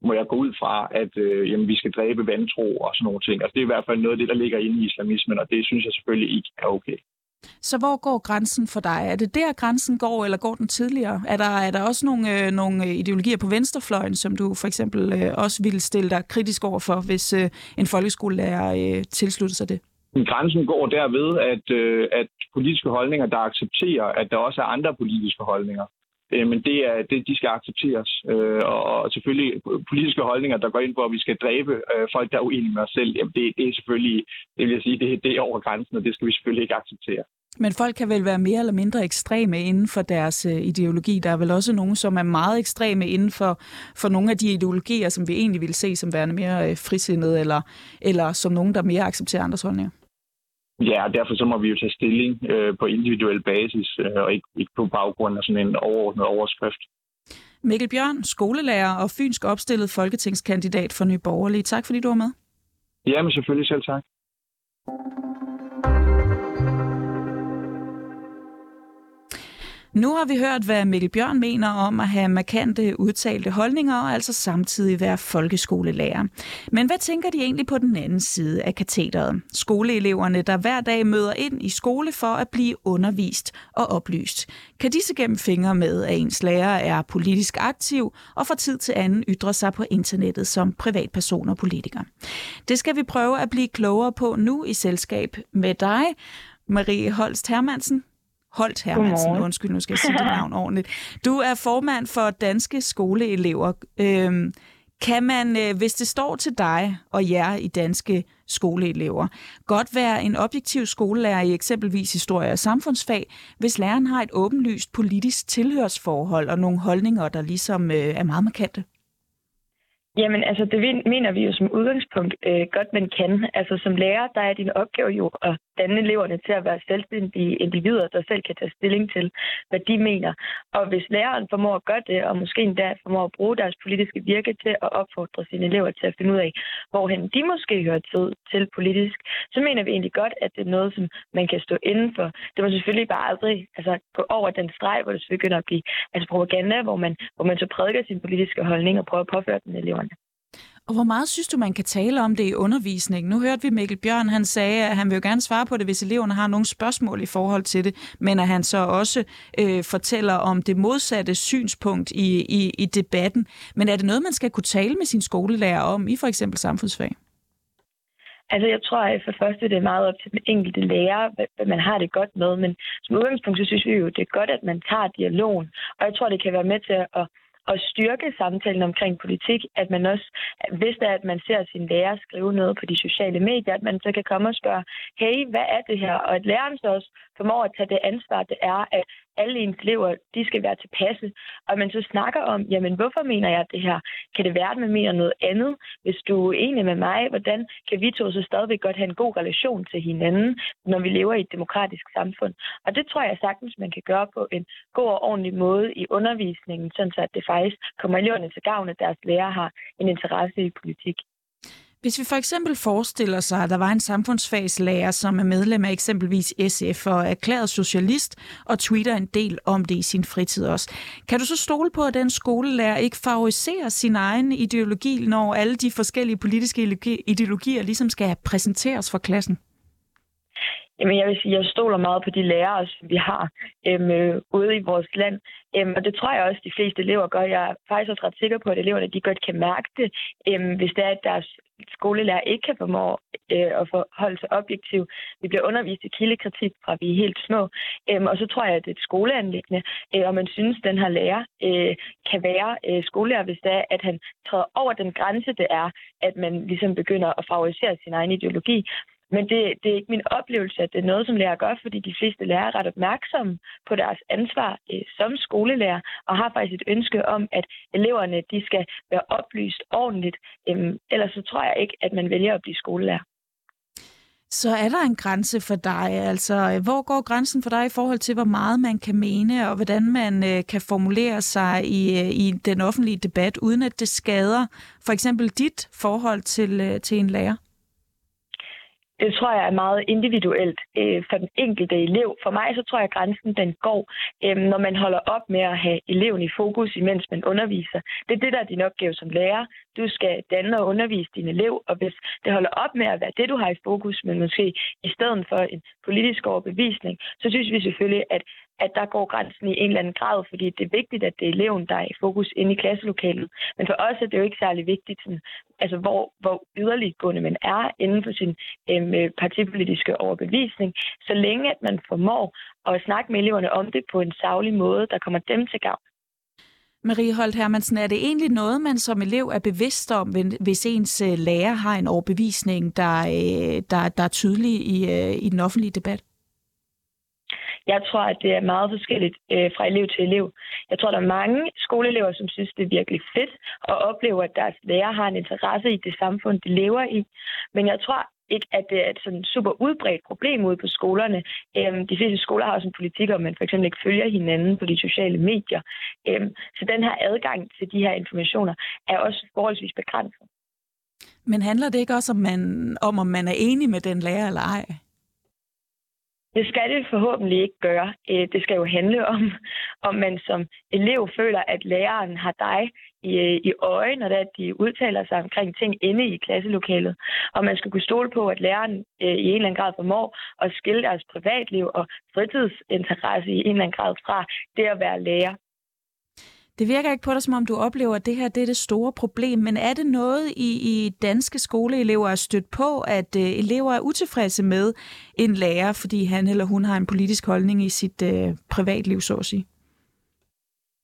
må jeg gå ud fra, at øh, jamen, vi skal dræbe vantro og sådan nogle ting. Altså, det er i hvert fald noget af det, der ligger inde i islamismen, og det synes jeg selvfølgelig ikke er okay. Så hvor går grænsen for dig? Er det der, grænsen går, eller går den tidligere? Er der, er der også nogle, øh, nogle øh, ideologier på venstrefløjen, som du for eksempel øh, også ville stille dig kritisk over for, hvis øh, en folkeskolelærer øh, tilslutter sig det? Grænsen går derved, at, øh, at politiske holdninger, der accepterer, at der også er andre politiske holdninger, øh, men det er, det, de skal accepteres. Øh, og selvfølgelig politiske holdninger, der går ind på, at vi skal dræbe øh, folk, der er uenige med os selv, jamen det, det er selvfølgelig, det vil jeg sige, det, det er over grænsen, og det skal vi selvfølgelig ikke acceptere. Men folk kan vel være mere eller mindre ekstreme inden for deres øh, ideologi. Der er vel også nogen, som er meget ekstreme inden for, for nogle af de ideologier, som vi egentlig vil se som værende mere øh, frisindede, eller, eller som nogen, der mere accepterer andres holdninger. Ja, og derfor så må vi jo tage stilling øh, på individuel basis, øh, og ikke, ikke på baggrund af sådan en overordnet overskrift. Mikkel Bjørn, skolelærer og fynsk opstillet folketingskandidat for Nye Borgerlige. Tak fordi du var med. Ja, men selvfølgelig selv tak. Nu har vi hørt, hvad Mikkel Bjørn mener om at have markante udtalte holdninger og altså samtidig være folkeskolelærer. Men hvad tænker de egentlig på den anden side af katheteret? Skoleeleverne, der hver dag møder ind i skole for at blive undervist og oplyst. Kan de se gennem fingre med, at ens lærer er politisk aktiv og fra tid til anden ytrer sig på internettet som privatperson og politiker? Det skal vi prøve at blive klogere på nu i selskab med dig, Marie Holst Hermansen. Holt Hermansen, undskyld, nu skal jeg sige dit navn ordentligt. Du er formand for Danske Skoleelever. Øhm, kan man, øh, hvis det står til dig og jer i danske skoleelever, godt være en objektiv skolelærer i eksempelvis historie og samfundsfag, hvis læreren har et åbenlyst politisk tilhørsforhold og nogle holdninger, der ligesom øh, er meget markante? Jamen, altså, det mener vi jo som udgangspunkt øh, godt, man kan. Altså, som lærer, der er din opgave jo at danne eleverne til at være selvstændige individer, der selv kan tage stilling til, hvad de mener. Og hvis læreren formår at gøre det, og måske endda formår at bruge deres politiske virke til at opfordre sine elever til at finde ud af, hvorhen de måske hører til, til politisk, så mener vi egentlig godt, at det er noget, som man kan stå inden for. Det må selvfølgelig bare aldrig altså, gå over den streg, hvor det begynder at blive altså propaganda, hvor man, hvor man så prædiker sin politiske holdning og prøver at påføre den elever. Og hvor meget synes du, man kan tale om det i undervisningen? Nu hørte vi Mikkel Bjørn, han sagde, at han vil jo gerne svare på det, hvis eleverne har nogle spørgsmål i forhold til det, men at han så også øh, fortæller om det modsatte synspunkt i, i, i debatten. Men er det noget, man skal kunne tale med sin skolelærer om i for eksempel samfundsfag? Altså, jeg tror at for første, det er meget op til den enkelte lærer, hvad man har det godt med. Men som udgangspunkt, så synes vi jo, det er godt, at man tager dialogen. Og jeg tror, det kan være med til at at styrke samtalen omkring politik, at man også, hvis det er, at man ser sin lærer skrive noget på de sociale medier, at man så kan komme og spørge, hey, hvad er det her? Og at læreren så også formår at tage det ansvar, det er, at alle ens elever, de skal være tilpasse. Og man så snakker om, jamen hvorfor mener jeg det her? Kan det være, at man mener noget andet? Hvis du er enig med mig, hvordan kan vi to så stadigvæk godt have en god relation til hinanden, når vi lever i et demokratisk samfund? Og det tror jeg sagtens, man kan gøre på en god og ordentlig måde i undervisningen, sådan så at det faktisk kommer eleverne til gavn, at deres lærer har en interesse i politik. Hvis vi for eksempel forestiller sig, at der var en samfundsfagslærer, som er medlem af eksempelvis SF og er erklæret socialist og tweeter en del om det i sin fritid også. Kan du så stole på, at den skolelærer ikke favoriserer sin egen ideologi, når alle de forskellige politiske ideologier ligesom skal præsenteres for klassen? Jamen, jeg vil sige, jeg stoler meget på de lærere, som vi har øhm, øh, ude i vores land. Øhm, og det tror jeg også, de fleste elever gør. Jeg er faktisk også ret sikker på, at eleverne de godt kan mærke det, øhm, hvis det er, at deres skolelærer ikke kan formå øh, at forholde sig objektiv. Vi bliver undervist i kildekritik fra vi er helt små. Øhm, og så tror jeg, at det er et skoleanlæggende, øh, og man synes, at den her lærer øh, kan være øh, skolelærer, hvis det er, at han træder over den grænse, det er, at man ligesom begynder at favorisere sin egen ideologi. Men det, det er ikke min oplevelse, at det er noget, som lærer gør, fordi de fleste lærere er ret opmærksomme på deres ansvar øh, som skolelærer, og har faktisk et ønske om, at eleverne de skal være oplyst ordentligt. Øhm, ellers så tror jeg ikke, at man vælger at blive skolelærer. Så er der en grænse for dig? Altså, øh, hvor går grænsen for dig i forhold til, hvor meget man kan mene, og hvordan man øh, kan formulere sig i, øh, i den offentlige debat, uden at det skader for eksempel dit forhold til, øh, til en lærer? Det tror jeg er meget individuelt øh, for den enkelte elev. For mig så tror jeg, at grænsen den går, øh, når man holder op med at have eleven i fokus, imens man underviser. Det er det, der er din opgave som lærer. Du skal danne og undervise din elev, og hvis det holder op med at være det, du har i fokus, men måske i stedet for en politisk overbevisning, så synes vi selvfølgelig, at at der går grænsen i en eller anden grad, fordi det er vigtigt, at det er eleven, der er i fokus inde i klasselokalet. Men for os er det jo ikke særlig vigtigt, sådan, altså hvor, hvor yderliggående man er inden for sin øhm, øh, partipolitiske overbevisning, så længe at man formår at snakke med eleverne om det på en savlig måde, der kommer dem til gavn. Marie Holt Hermansen, er det egentlig noget, man som elev er bevidst om, hvis ens øh, lærer har en overbevisning, der, øh, der, der er tydelig i, i den offentlige debat? Jeg tror, at det er meget forskelligt øh, fra elev til elev. Jeg tror, der er mange skoleelever, som synes, det er virkelig fedt og oplever, at deres lærer har en interesse i det samfund, de lever i. Men jeg tror ikke, at det er et sådan super udbredt problem ude på skolerne. Øhm, de fleste skoler har også en politik, om man for eksempel ikke følger hinanden på de sociale medier. Øhm, så den her adgang til de her informationer er også forholdsvis begrænset. Men handler det ikke også om, man, om, om man er enig med den lærer eller ej? Det skal det forhåbentlig ikke gøre. Øh, det skal jo handle om, om man som elev føler, at læreren har dig i, øh, i øje, når det er, at de udtaler sig omkring ting inde i klasselokalet. Og man skal kunne stole på, at læreren øh, i en eller anden grad formår at skille deres privatliv og fritidsinteresse i en eller anden grad fra det at være lærer. Det virker ikke på dig, som om du oplever, at det her det er det store problem, men er det noget, I, I danske skoleelever er stødt på, at øh, elever er utilfredse med en lærer, fordi han eller hun har en politisk holdning i sit øh, privatliv, så at sige?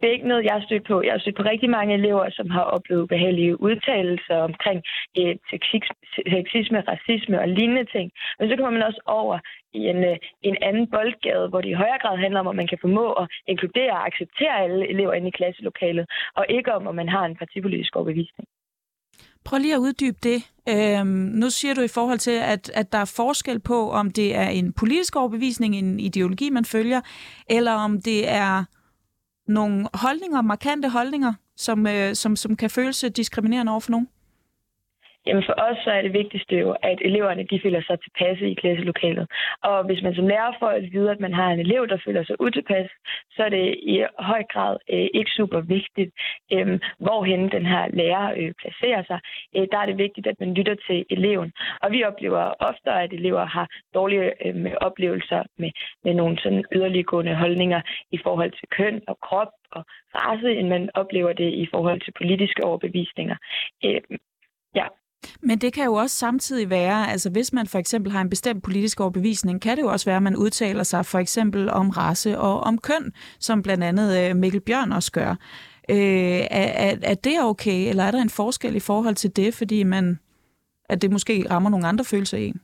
Det er ikke noget, jeg har stødt på. Jeg har stødt på rigtig mange elever, som har oplevet behagelige udtalelser omkring øh, sexisme, racisme og lignende ting. Men så kommer man også over i en, øh, en anden boldgade, hvor det i højere grad handler om, at man kan formå at inkludere og acceptere alle elever inde i klasselokalet, og ikke om, at man har en partipolitisk overbevisning. Prøv lige at uddybe det. Øhm, nu siger du i forhold til, at, at der er forskel på, om det er en politisk overbevisning, en ideologi, man følger, eller om det er nogle holdninger, markante holdninger, som, øh, som, som kan føles øh, diskriminerende over for nogen? Jamen for os så er det vigtigste jo, at eleverne de føler sig tilpasse i klasselokalet. Og hvis man som lærer får at vide, at man har en elev, der føler sig utilpas, så er det i høj grad øh, ikke super vigtigt, øh, hvorhen den her lærer øh, placerer sig. Øh, der er det vigtigt, at man lytter til eleven. Og vi oplever ofte, at elever har dårlige øh, oplevelser med, med nogle sådan yderliggående holdninger i forhold til køn og krop og race, end man oplever det i forhold til politiske overbevisninger. Øh, ja. Men det kan jo også samtidig være, altså hvis man for eksempel har en bestemt politisk overbevisning, kan det jo også være, at man udtaler sig for eksempel om race og om køn, som blandt andet øh, Mikkel Bjørn også gør. Øh, er, er, er det okay, eller er der en forskel i forhold til det, fordi man, at det måske rammer nogle andre følelser i en?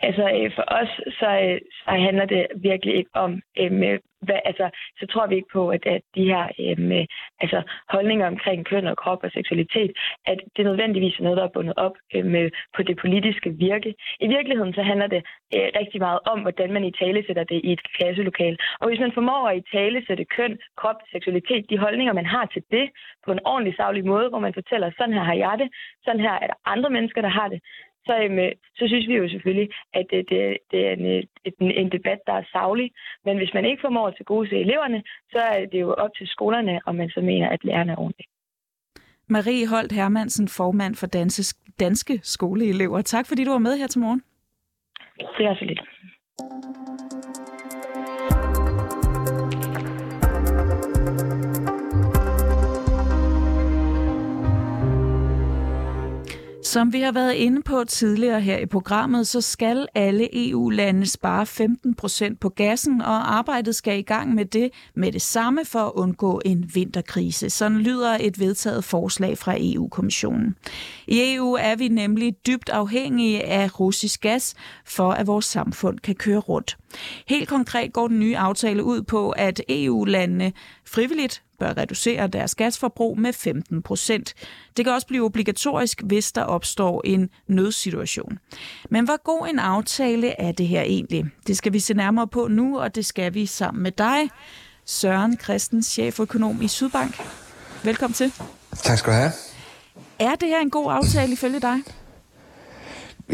Altså øh, for os, så, øh, så handler det virkelig ikke om, øh, hvad, altså, så tror vi ikke på, at, at de her øhm, altså, holdninger omkring køn og krop og seksualitet, at det nødvendigvis er noget, der er bundet op øhm, med, på det politiske virke. I virkeligheden så handler det øh, rigtig meget om, hvordan man i tale sætter det i et klasselokal. Og hvis man formår at i tale sætte køn, krop, seksualitet, de holdninger, man har til det, på en ordentlig savlig måde, hvor man fortæller, sådan her har jeg det, sådan her er der andre mennesker, der har det, så, øhm, så synes vi jo selvfølgelig, at det, det, det er en, en, en debat, der er savlig. Men hvis man ikke formår til gode se eleverne, så er det jo op til skolerne, om man så mener, at lærerne er ordentligt. Marie Holt Hermansen, formand for Danske, Danske Skoleelever. Tak fordi du var med her til morgen. Det er så lidt. Som vi har været inde på tidligere her i programmet, så skal alle EU-lande spare 15 procent på gassen, og arbejdet skal i gang med det med det samme for at undgå en vinterkrise. Sådan lyder et vedtaget forslag fra EU-kommissionen. I EU er vi nemlig dybt afhængige af russisk gas, for at vores samfund kan køre rundt. Helt konkret går den nye aftale ud på, at EU-landene frivilligt bør reducere deres gasforbrug med 15 procent. Det kan også blive obligatorisk, hvis der opstår en nødsituation. Men hvor god en aftale er det her egentlig? Det skal vi se nærmere på nu, og det skal vi sammen med dig, Søren Christens, cheføkonom i Sydbank. Velkommen til. Tak skal du have. Er det her en god aftale ifølge dig?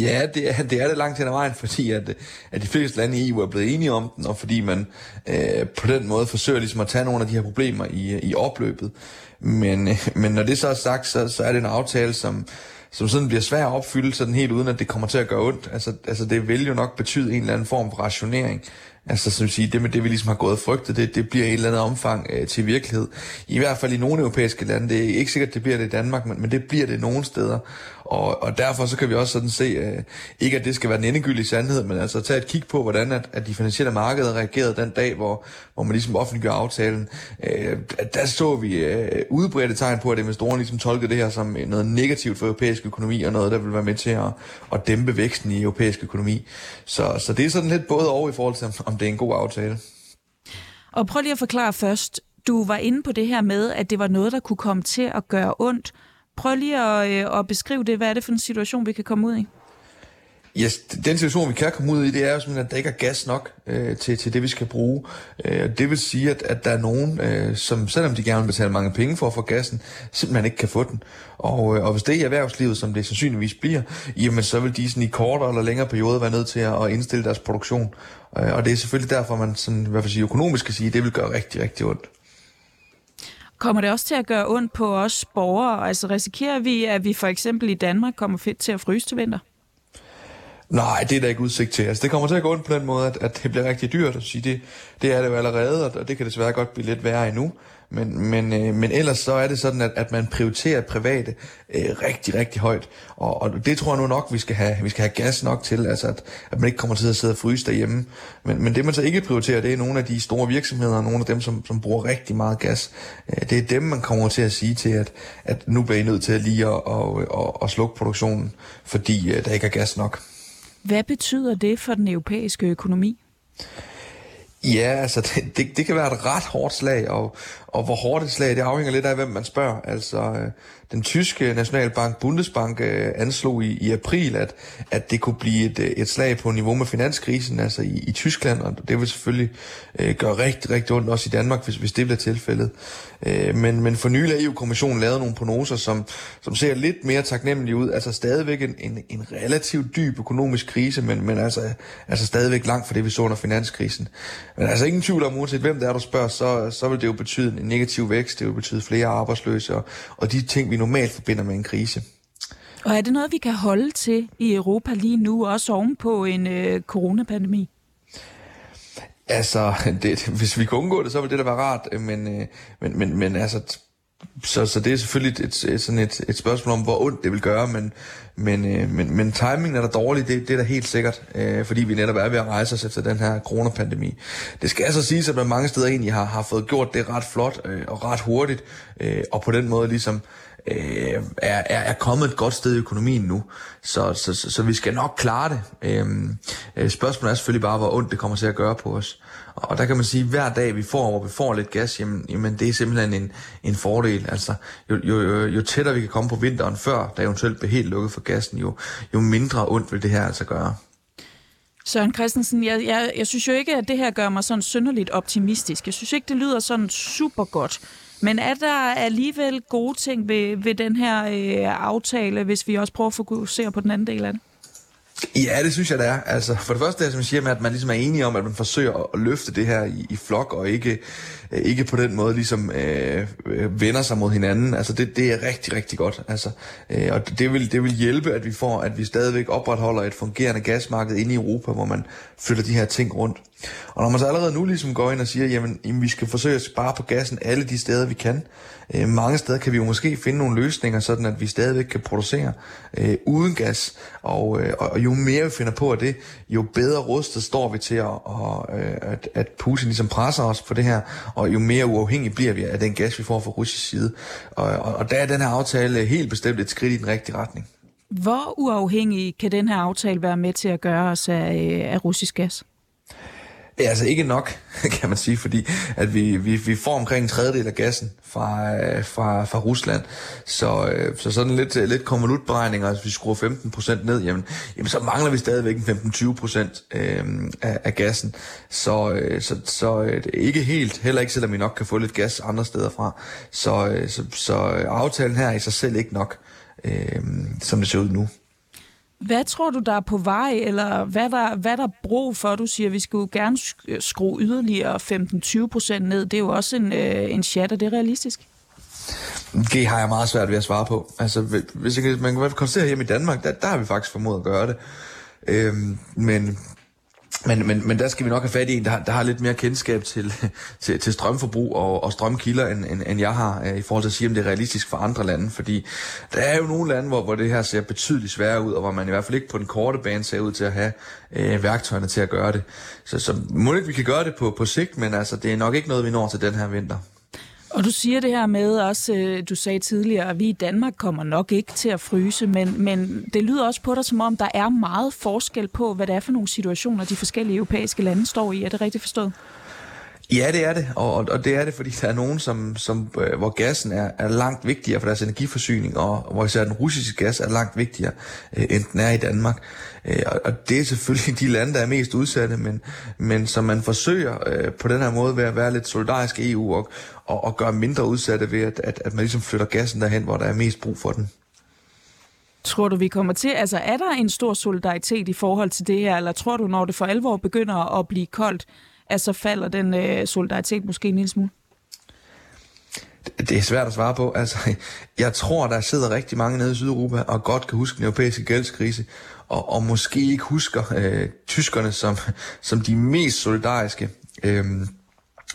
Ja, det er, det er det langt hen ad vejen, fordi at, at de fleste lande i EU er blevet enige om den, og fordi man øh, på den måde forsøger ligesom at tage nogle af de her problemer i, i opløbet. Men, øh, men når det så er sagt, så, så er det en aftale, som, som sådan bliver svær at opfylde, sådan helt uden at det kommer til at gøre ondt. Altså, altså det vil jo nok betyde en eller anden form for rationering. Altså, som sige, det med det, vi ligesom har gået og frygtet, det, det bliver i et eller andet omfang øh, til virkelighed. I hvert fald i nogle europæiske lande. Det er ikke sikkert, det bliver det i Danmark, men, men det bliver det nogle steder. Og, og derfor så kan vi også sådan se, øh, ikke at det skal være den endegyldige sandhed, men altså tage et kig på, hvordan at, at de finansielle markeder reagerede den dag, hvor, hvor man ligesom offentliggjorde aftalen. Øh, der så vi øh, udbredte tegn på, at investorerne ligesom tolkede det her som øh, noget negativt for europæisk økonomi, og noget, der vil være med til at, at dæmpe væksten i europæisk økonomi. Så, så det er sådan lidt både over i forhold til, om det er en god aftale. Og prøv lige at forklare først, du var inde på det her med, at det var noget, der kunne komme til at gøre ondt. Prøv lige at, øh, at beskrive det. Hvad er det for en situation, vi kan komme ud i? Yes, den situation, vi kan komme ud i, det er jo simpelthen, at der ikke er gas nok øh, til, til det, vi skal bruge. Øh, det vil sige, at, at der er nogen, øh, som selvom de gerne vil betale mange penge for at få gassen, simpelthen ikke kan få den. Og, øh, og hvis det er i erhvervslivet, som det sandsynligvis bliver, jamen så vil de sådan i kortere eller længere perioder være nødt til at, at indstille deres produktion. Øh, og det er selvfølgelig derfor, man sådan, i hvert fald sige, økonomisk kan sige, at det vil gøre rigtig, rigtig ondt. Kommer det også til at gøre ondt på os borgere? Altså risikerer vi, at vi for eksempel i Danmark kommer fedt til at fryse til vinter? Nej, det er der ikke udsigt til. Altså, det kommer til at gå ondt på den måde, at, at det bliver rigtig dyrt. At sige, det, det er det jo allerede, og det kan desværre godt blive lidt værre endnu. Men, men, øh, men ellers så er det sådan, at, at man prioriterer private øh, rigtig, rigtig højt. Og, og det tror jeg nu nok, vi skal have, vi skal have gas nok til, altså at, at man ikke kommer til at sidde og fryse derhjemme. Men, men det man så ikke prioriterer, det er nogle af de store virksomheder, nogle af dem, som, som bruger rigtig meget gas. Øh, det er dem, man kommer til at sige til, at, at nu bliver I nødt til at lige at, at, at, at slukke produktionen, fordi øh, der ikke er gas nok. Hvad betyder det for den europæiske økonomi? Ja, altså det, det, det kan være et ret hårdt slag, og, og hvor hårdt et slag, det afhænger lidt af, hvem man spørger. Altså, øh, den tyske nationalbank Bundesbank øh, anslog i, i april, at, at det kunne blive et, øh, et slag på niveau med finanskrisen, altså i, i Tyskland, og det vil selvfølgelig øh, gøre rigtig, rigtig ondt også i Danmark, hvis, hvis det bliver tilfældet. Øh, men, men for nylig har EU-kommissionen lavet nogle prognoser, som, som ser lidt mere taknemmelige ud. Altså stadigvæk en, en, en relativt dyb økonomisk krise, men, men altså, altså stadigvæk langt fra det, vi så under finanskrisen. Men altså ingen tvivl om, uanset hvem det er, du spørger, så, så vil det jo betyde negativ vækst, det vil betyde flere arbejdsløse, og, og de ting, vi normalt forbinder med en krise. Og er det noget, vi kan holde til i Europa lige nu, også ovenpå en øh, coronapandemi? Altså, det, hvis vi kunne undgå det, så ville det da være rart, men, øh, men, men, men altså, så, så det er selvfølgelig et, et, sådan et, et spørgsmål om, hvor ondt det vil gøre, men, men, øh, men, men timingen er da dårlig, det, det er da helt sikkert, øh, fordi vi netop er ved at rejse os efter den her coronapandemi. Det skal altså siges, at man mange steder egentlig har, har fået gjort det ret flot øh, og ret hurtigt, øh, og på den måde ligesom øh, er, er, er kommet et godt sted i økonomien nu. Så, så, så, så vi skal nok klare det. Øh, øh spørgsmålet er selvfølgelig bare, hvor ondt det kommer til at gøre på os. Og der kan man sige, at hver dag vi får, hvor vi får lidt gas, jamen, jamen det er simpelthen en, en fordel. Altså, jo, jo, jo, jo tættere vi kan komme på vinteren før, der eventuelt bliver helt lukket for gassen, jo, jo mindre ondt vil det her altså gøre. Søren Christensen, jeg, jeg, jeg synes jo ikke, at det her gør mig sådan synderligt optimistisk. Jeg synes ikke, det lyder sådan super godt. Men er der alligevel gode ting ved, ved den her øh, aftale, hvis vi også prøver at fokusere på den anden del af det? Ja, det synes jeg, det er. Altså, for det første er som jeg siger, med, at man ligesom er enige om, at man forsøger at løfte det her i, i flok, og ikke, øh, ikke på den måde ligesom øh, vender sig mod hinanden. Altså, det, det er rigtig, rigtig godt. Altså, øh, og det vil, det vil hjælpe, at vi får, at vi stadigvæk opretholder et fungerende gasmarked inde i Europa, hvor man flytter de her ting rundt. Og når man så allerede nu ligesom går ind og siger, jamen, jamen vi skal forsøge at spare på gassen alle de steder, vi kan. Øh, Øh, mange steder kan vi jo måske finde nogle løsninger, sådan at vi stadigvæk kan producere øh, uden gas. Og, øh, og jo mere vi finder på af det, jo bedre rustet står vi til, at, og, øh, at, at Putin ligesom presser os på det her, og jo mere uafhængig bliver vi af den gas, vi får fra russisk side. Og, og, og der er den her aftale helt bestemt et skridt i den rigtige retning. Hvor uafhængig kan den her aftale være med til at gøre os af, øh, af russisk gas? Er altså ikke nok, kan man sige, fordi at vi, vi, vi får omkring en tredjedel af gassen fra, øh, fra, fra Rusland. Så, øh, så sådan lidt, lidt konvolutberegninger, altså, hvis vi skruer 15% ned, jamen, jamen så mangler vi stadigvæk en 15-20% øh, af, af gassen. Så, øh, så, så det er ikke helt, heller ikke selvom vi nok kan få lidt gas andre steder fra. Så, så, så aftalen her er i sig selv ikke nok, øh, som det ser ud nu. Hvad tror du, der er på vej, eller hvad der, hvad der er brug for? Du siger, at vi skulle gerne skrue yderligere 15-20 procent ned. Det er jo også en, øh, en chat, og det realistisk? Det har jeg meget svært ved at svare på. Altså, hvis jeg, man kan konstatere hjemme i Danmark, der, der har vi faktisk formået at gøre det. Øhm, men men, men, men der skal vi nok have fat i en, der, der har lidt mere kendskab til, til, til strømforbrug og, og strømkilder, end, end, end jeg har, øh, i forhold til at sige, om det er realistisk for andre lande. Fordi der er jo nogle lande, hvor, hvor det her ser betydeligt sværere ud, og hvor man i hvert fald ikke på den korte bane ser ud til at have øh, værktøjerne til at gøre det. Så, så må ikke, vi kan gøre det på, på sigt, men altså, det er nok ikke noget, vi når til den her vinter. Og du siger det her med også, øh, du sagde tidligere, at vi i Danmark kommer nok ikke til at fryse, men, men det lyder også på dig, som om der er meget forskel på, hvad det er for nogle situationer, de forskellige europæiske lande står i. Er det rigtigt forstået? Ja, det er det, og, og det er det, fordi der er nogen, som, som, øh, hvor gassen er, er langt vigtigere for deres energiforsyning, og hvor især den russiske gas er langt vigtigere, øh, end den er i Danmark. Øh, og, og det er selvfølgelig de lande, der er mest udsatte, men, men som man forsøger øh, på den her måde ved at være lidt solidarisk i EU og, og, og gøre mindre udsatte ved, at, at, at man ligesom flytter gassen derhen, hvor der er mest brug for den. Tror du, vi kommer til, altså er der en stor solidaritet i forhold til det her, eller tror du, når det for alvor begynder at blive koldt, at så falder den øh, solidaritet måske en lille smule? Det er svært at svare på. Altså, jeg tror, der sidder rigtig mange nede i Sydeuropa og godt kan huske den europæiske gældskrise, og, og måske ikke husker øh, tyskerne som, som de mest solidariske. Øhm,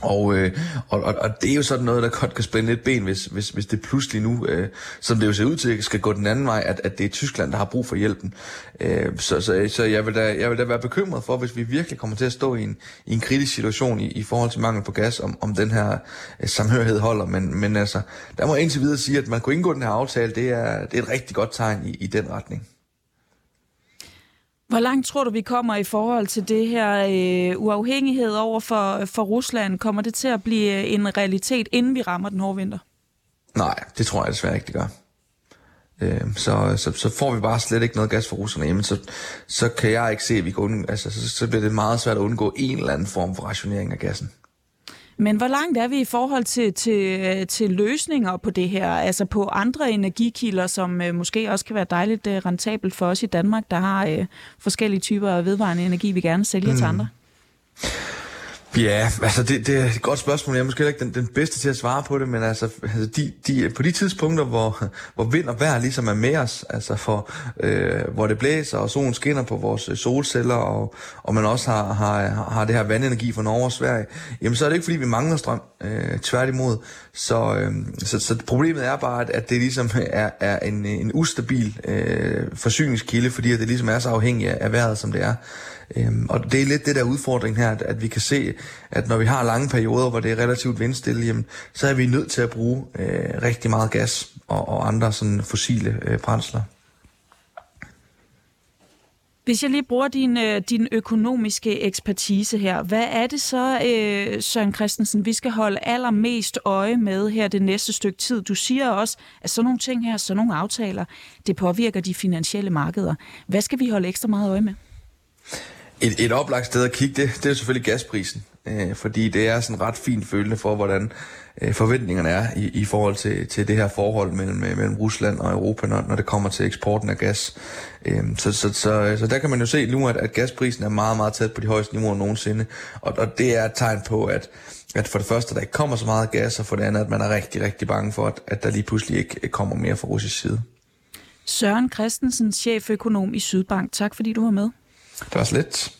og, øh, og, og, og det er jo sådan noget, der godt kan spænde lidt ben, hvis, hvis, hvis det pludselig nu, øh, som det jo ser ud til, skal gå den anden vej, at, at det er Tyskland, der har brug for hjælpen. Øh, så så, så jeg, vil da, jeg vil da være bekymret for, hvis vi virkelig kommer til at stå i en, i en kritisk situation i, i forhold til mangel på gas, om, om den her øh, samhørighed holder. Men, men altså, der må jeg indtil videre sige, at man kunne indgå den her aftale, det er, det er et rigtig godt tegn i, i den retning. Hvor langt tror du, vi kommer i forhold til det her øh, uafhængighed over for, for Rusland? Kommer det til at blive øh, en realitet, inden vi rammer den hårde vinter? Nej, det tror jeg desværre ikke, det gør. Øh, så, så, så får vi bare slet ikke noget gas fra russerne jamen, så, så kan jeg ikke se, at vi kan undgå, altså, så, så bliver det meget svært at undgå en eller anden form for rationering af gassen. Men hvor langt er vi i forhold til, til, til løsninger på det her? Altså på andre energikilder, som øh, måske også kan være dejligt øh, rentabelt for os i Danmark, der har øh, forskellige typer af vedvarende energi, vi gerne sælger mm. til andre? Ja, altså det, det er et godt spørgsmål. Jeg er måske ikke den, den bedste til at svare på det, men altså, altså de, de, på de tidspunkter, hvor, hvor vind og vejr ligesom er med os, altså for, øh, hvor det blæser og solen skinner på vores øh, solceller, og, og man også har, har, har det her vandenergi fra Norge og Sverige, jamen så er det ikke fordi, vi mangler strøm. Øh, tværtimod. Så, øh, så, så problemet er bare, at, at det ligesom er, er en, en ustabil øh, forsyningskilde, fordi at det ligesom er så afhængigt af vejret, som det er. Øhm, og det er lidt det der udfordring her, at, at vi kan se, at når vi har lange perioder, hvor det er relativt vindstille, jamen, så er vi nødt til at bruge øh, rigtig meget gas og, og andre sådan fossile øh, brændsler. Hvis jeg lige bruger din, øh, din økonomiske ekspertise her, hvad er det så, øh, Søren Christensen, vi skal holde allermest øje med her det næste stykke tid? Du siger også, at sådan nogle ting her, sådan nogle aftaler, det påvirker de finansielle markeder. Hvad skal vi holde ekstra meget øje med? Et, et oplagt sted at kigge, det, det er selvfølgelig gasprisen. Øh, fordi det er sådan ret fint følende for, hvordan øh, forventningerne er i, i forhold til, til det her forhold mellem, øh, mellem Rusland og Europa, når, når det kommer til eksporten af gas. Øh, så, så, så, så der kan man jo se nu, at, at gasprisen er meget, meget tæt på de højeste niveauer nogensinde. Og, og det er et tegn på, at, at for det første, der ikke kommer så meget gas, og for det andet, at man er rigtig, rigtig bange for, at, at der lige pludselig ikke kommer mere fra russisk side. Søren Christensen, cheføkonom i Sydbank. Tak fordi du var med. Det var slet.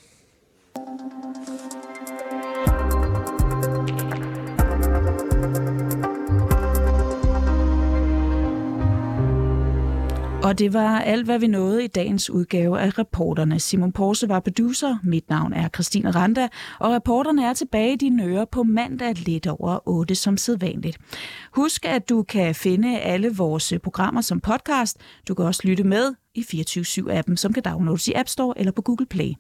Og det var alt, hvad vi nåede i dagens udgave af reporterne. Simon Porse var producer, mit navn er Christine Randa, og reporterne er tilbage i dine ører på mandag lidt over 8 som sædvanligt. Husk, at du kan finde alle vores programmer som podcast. Du kan også lytte med i 24-7-appen, som kan downloades i App Store eller på Google Play.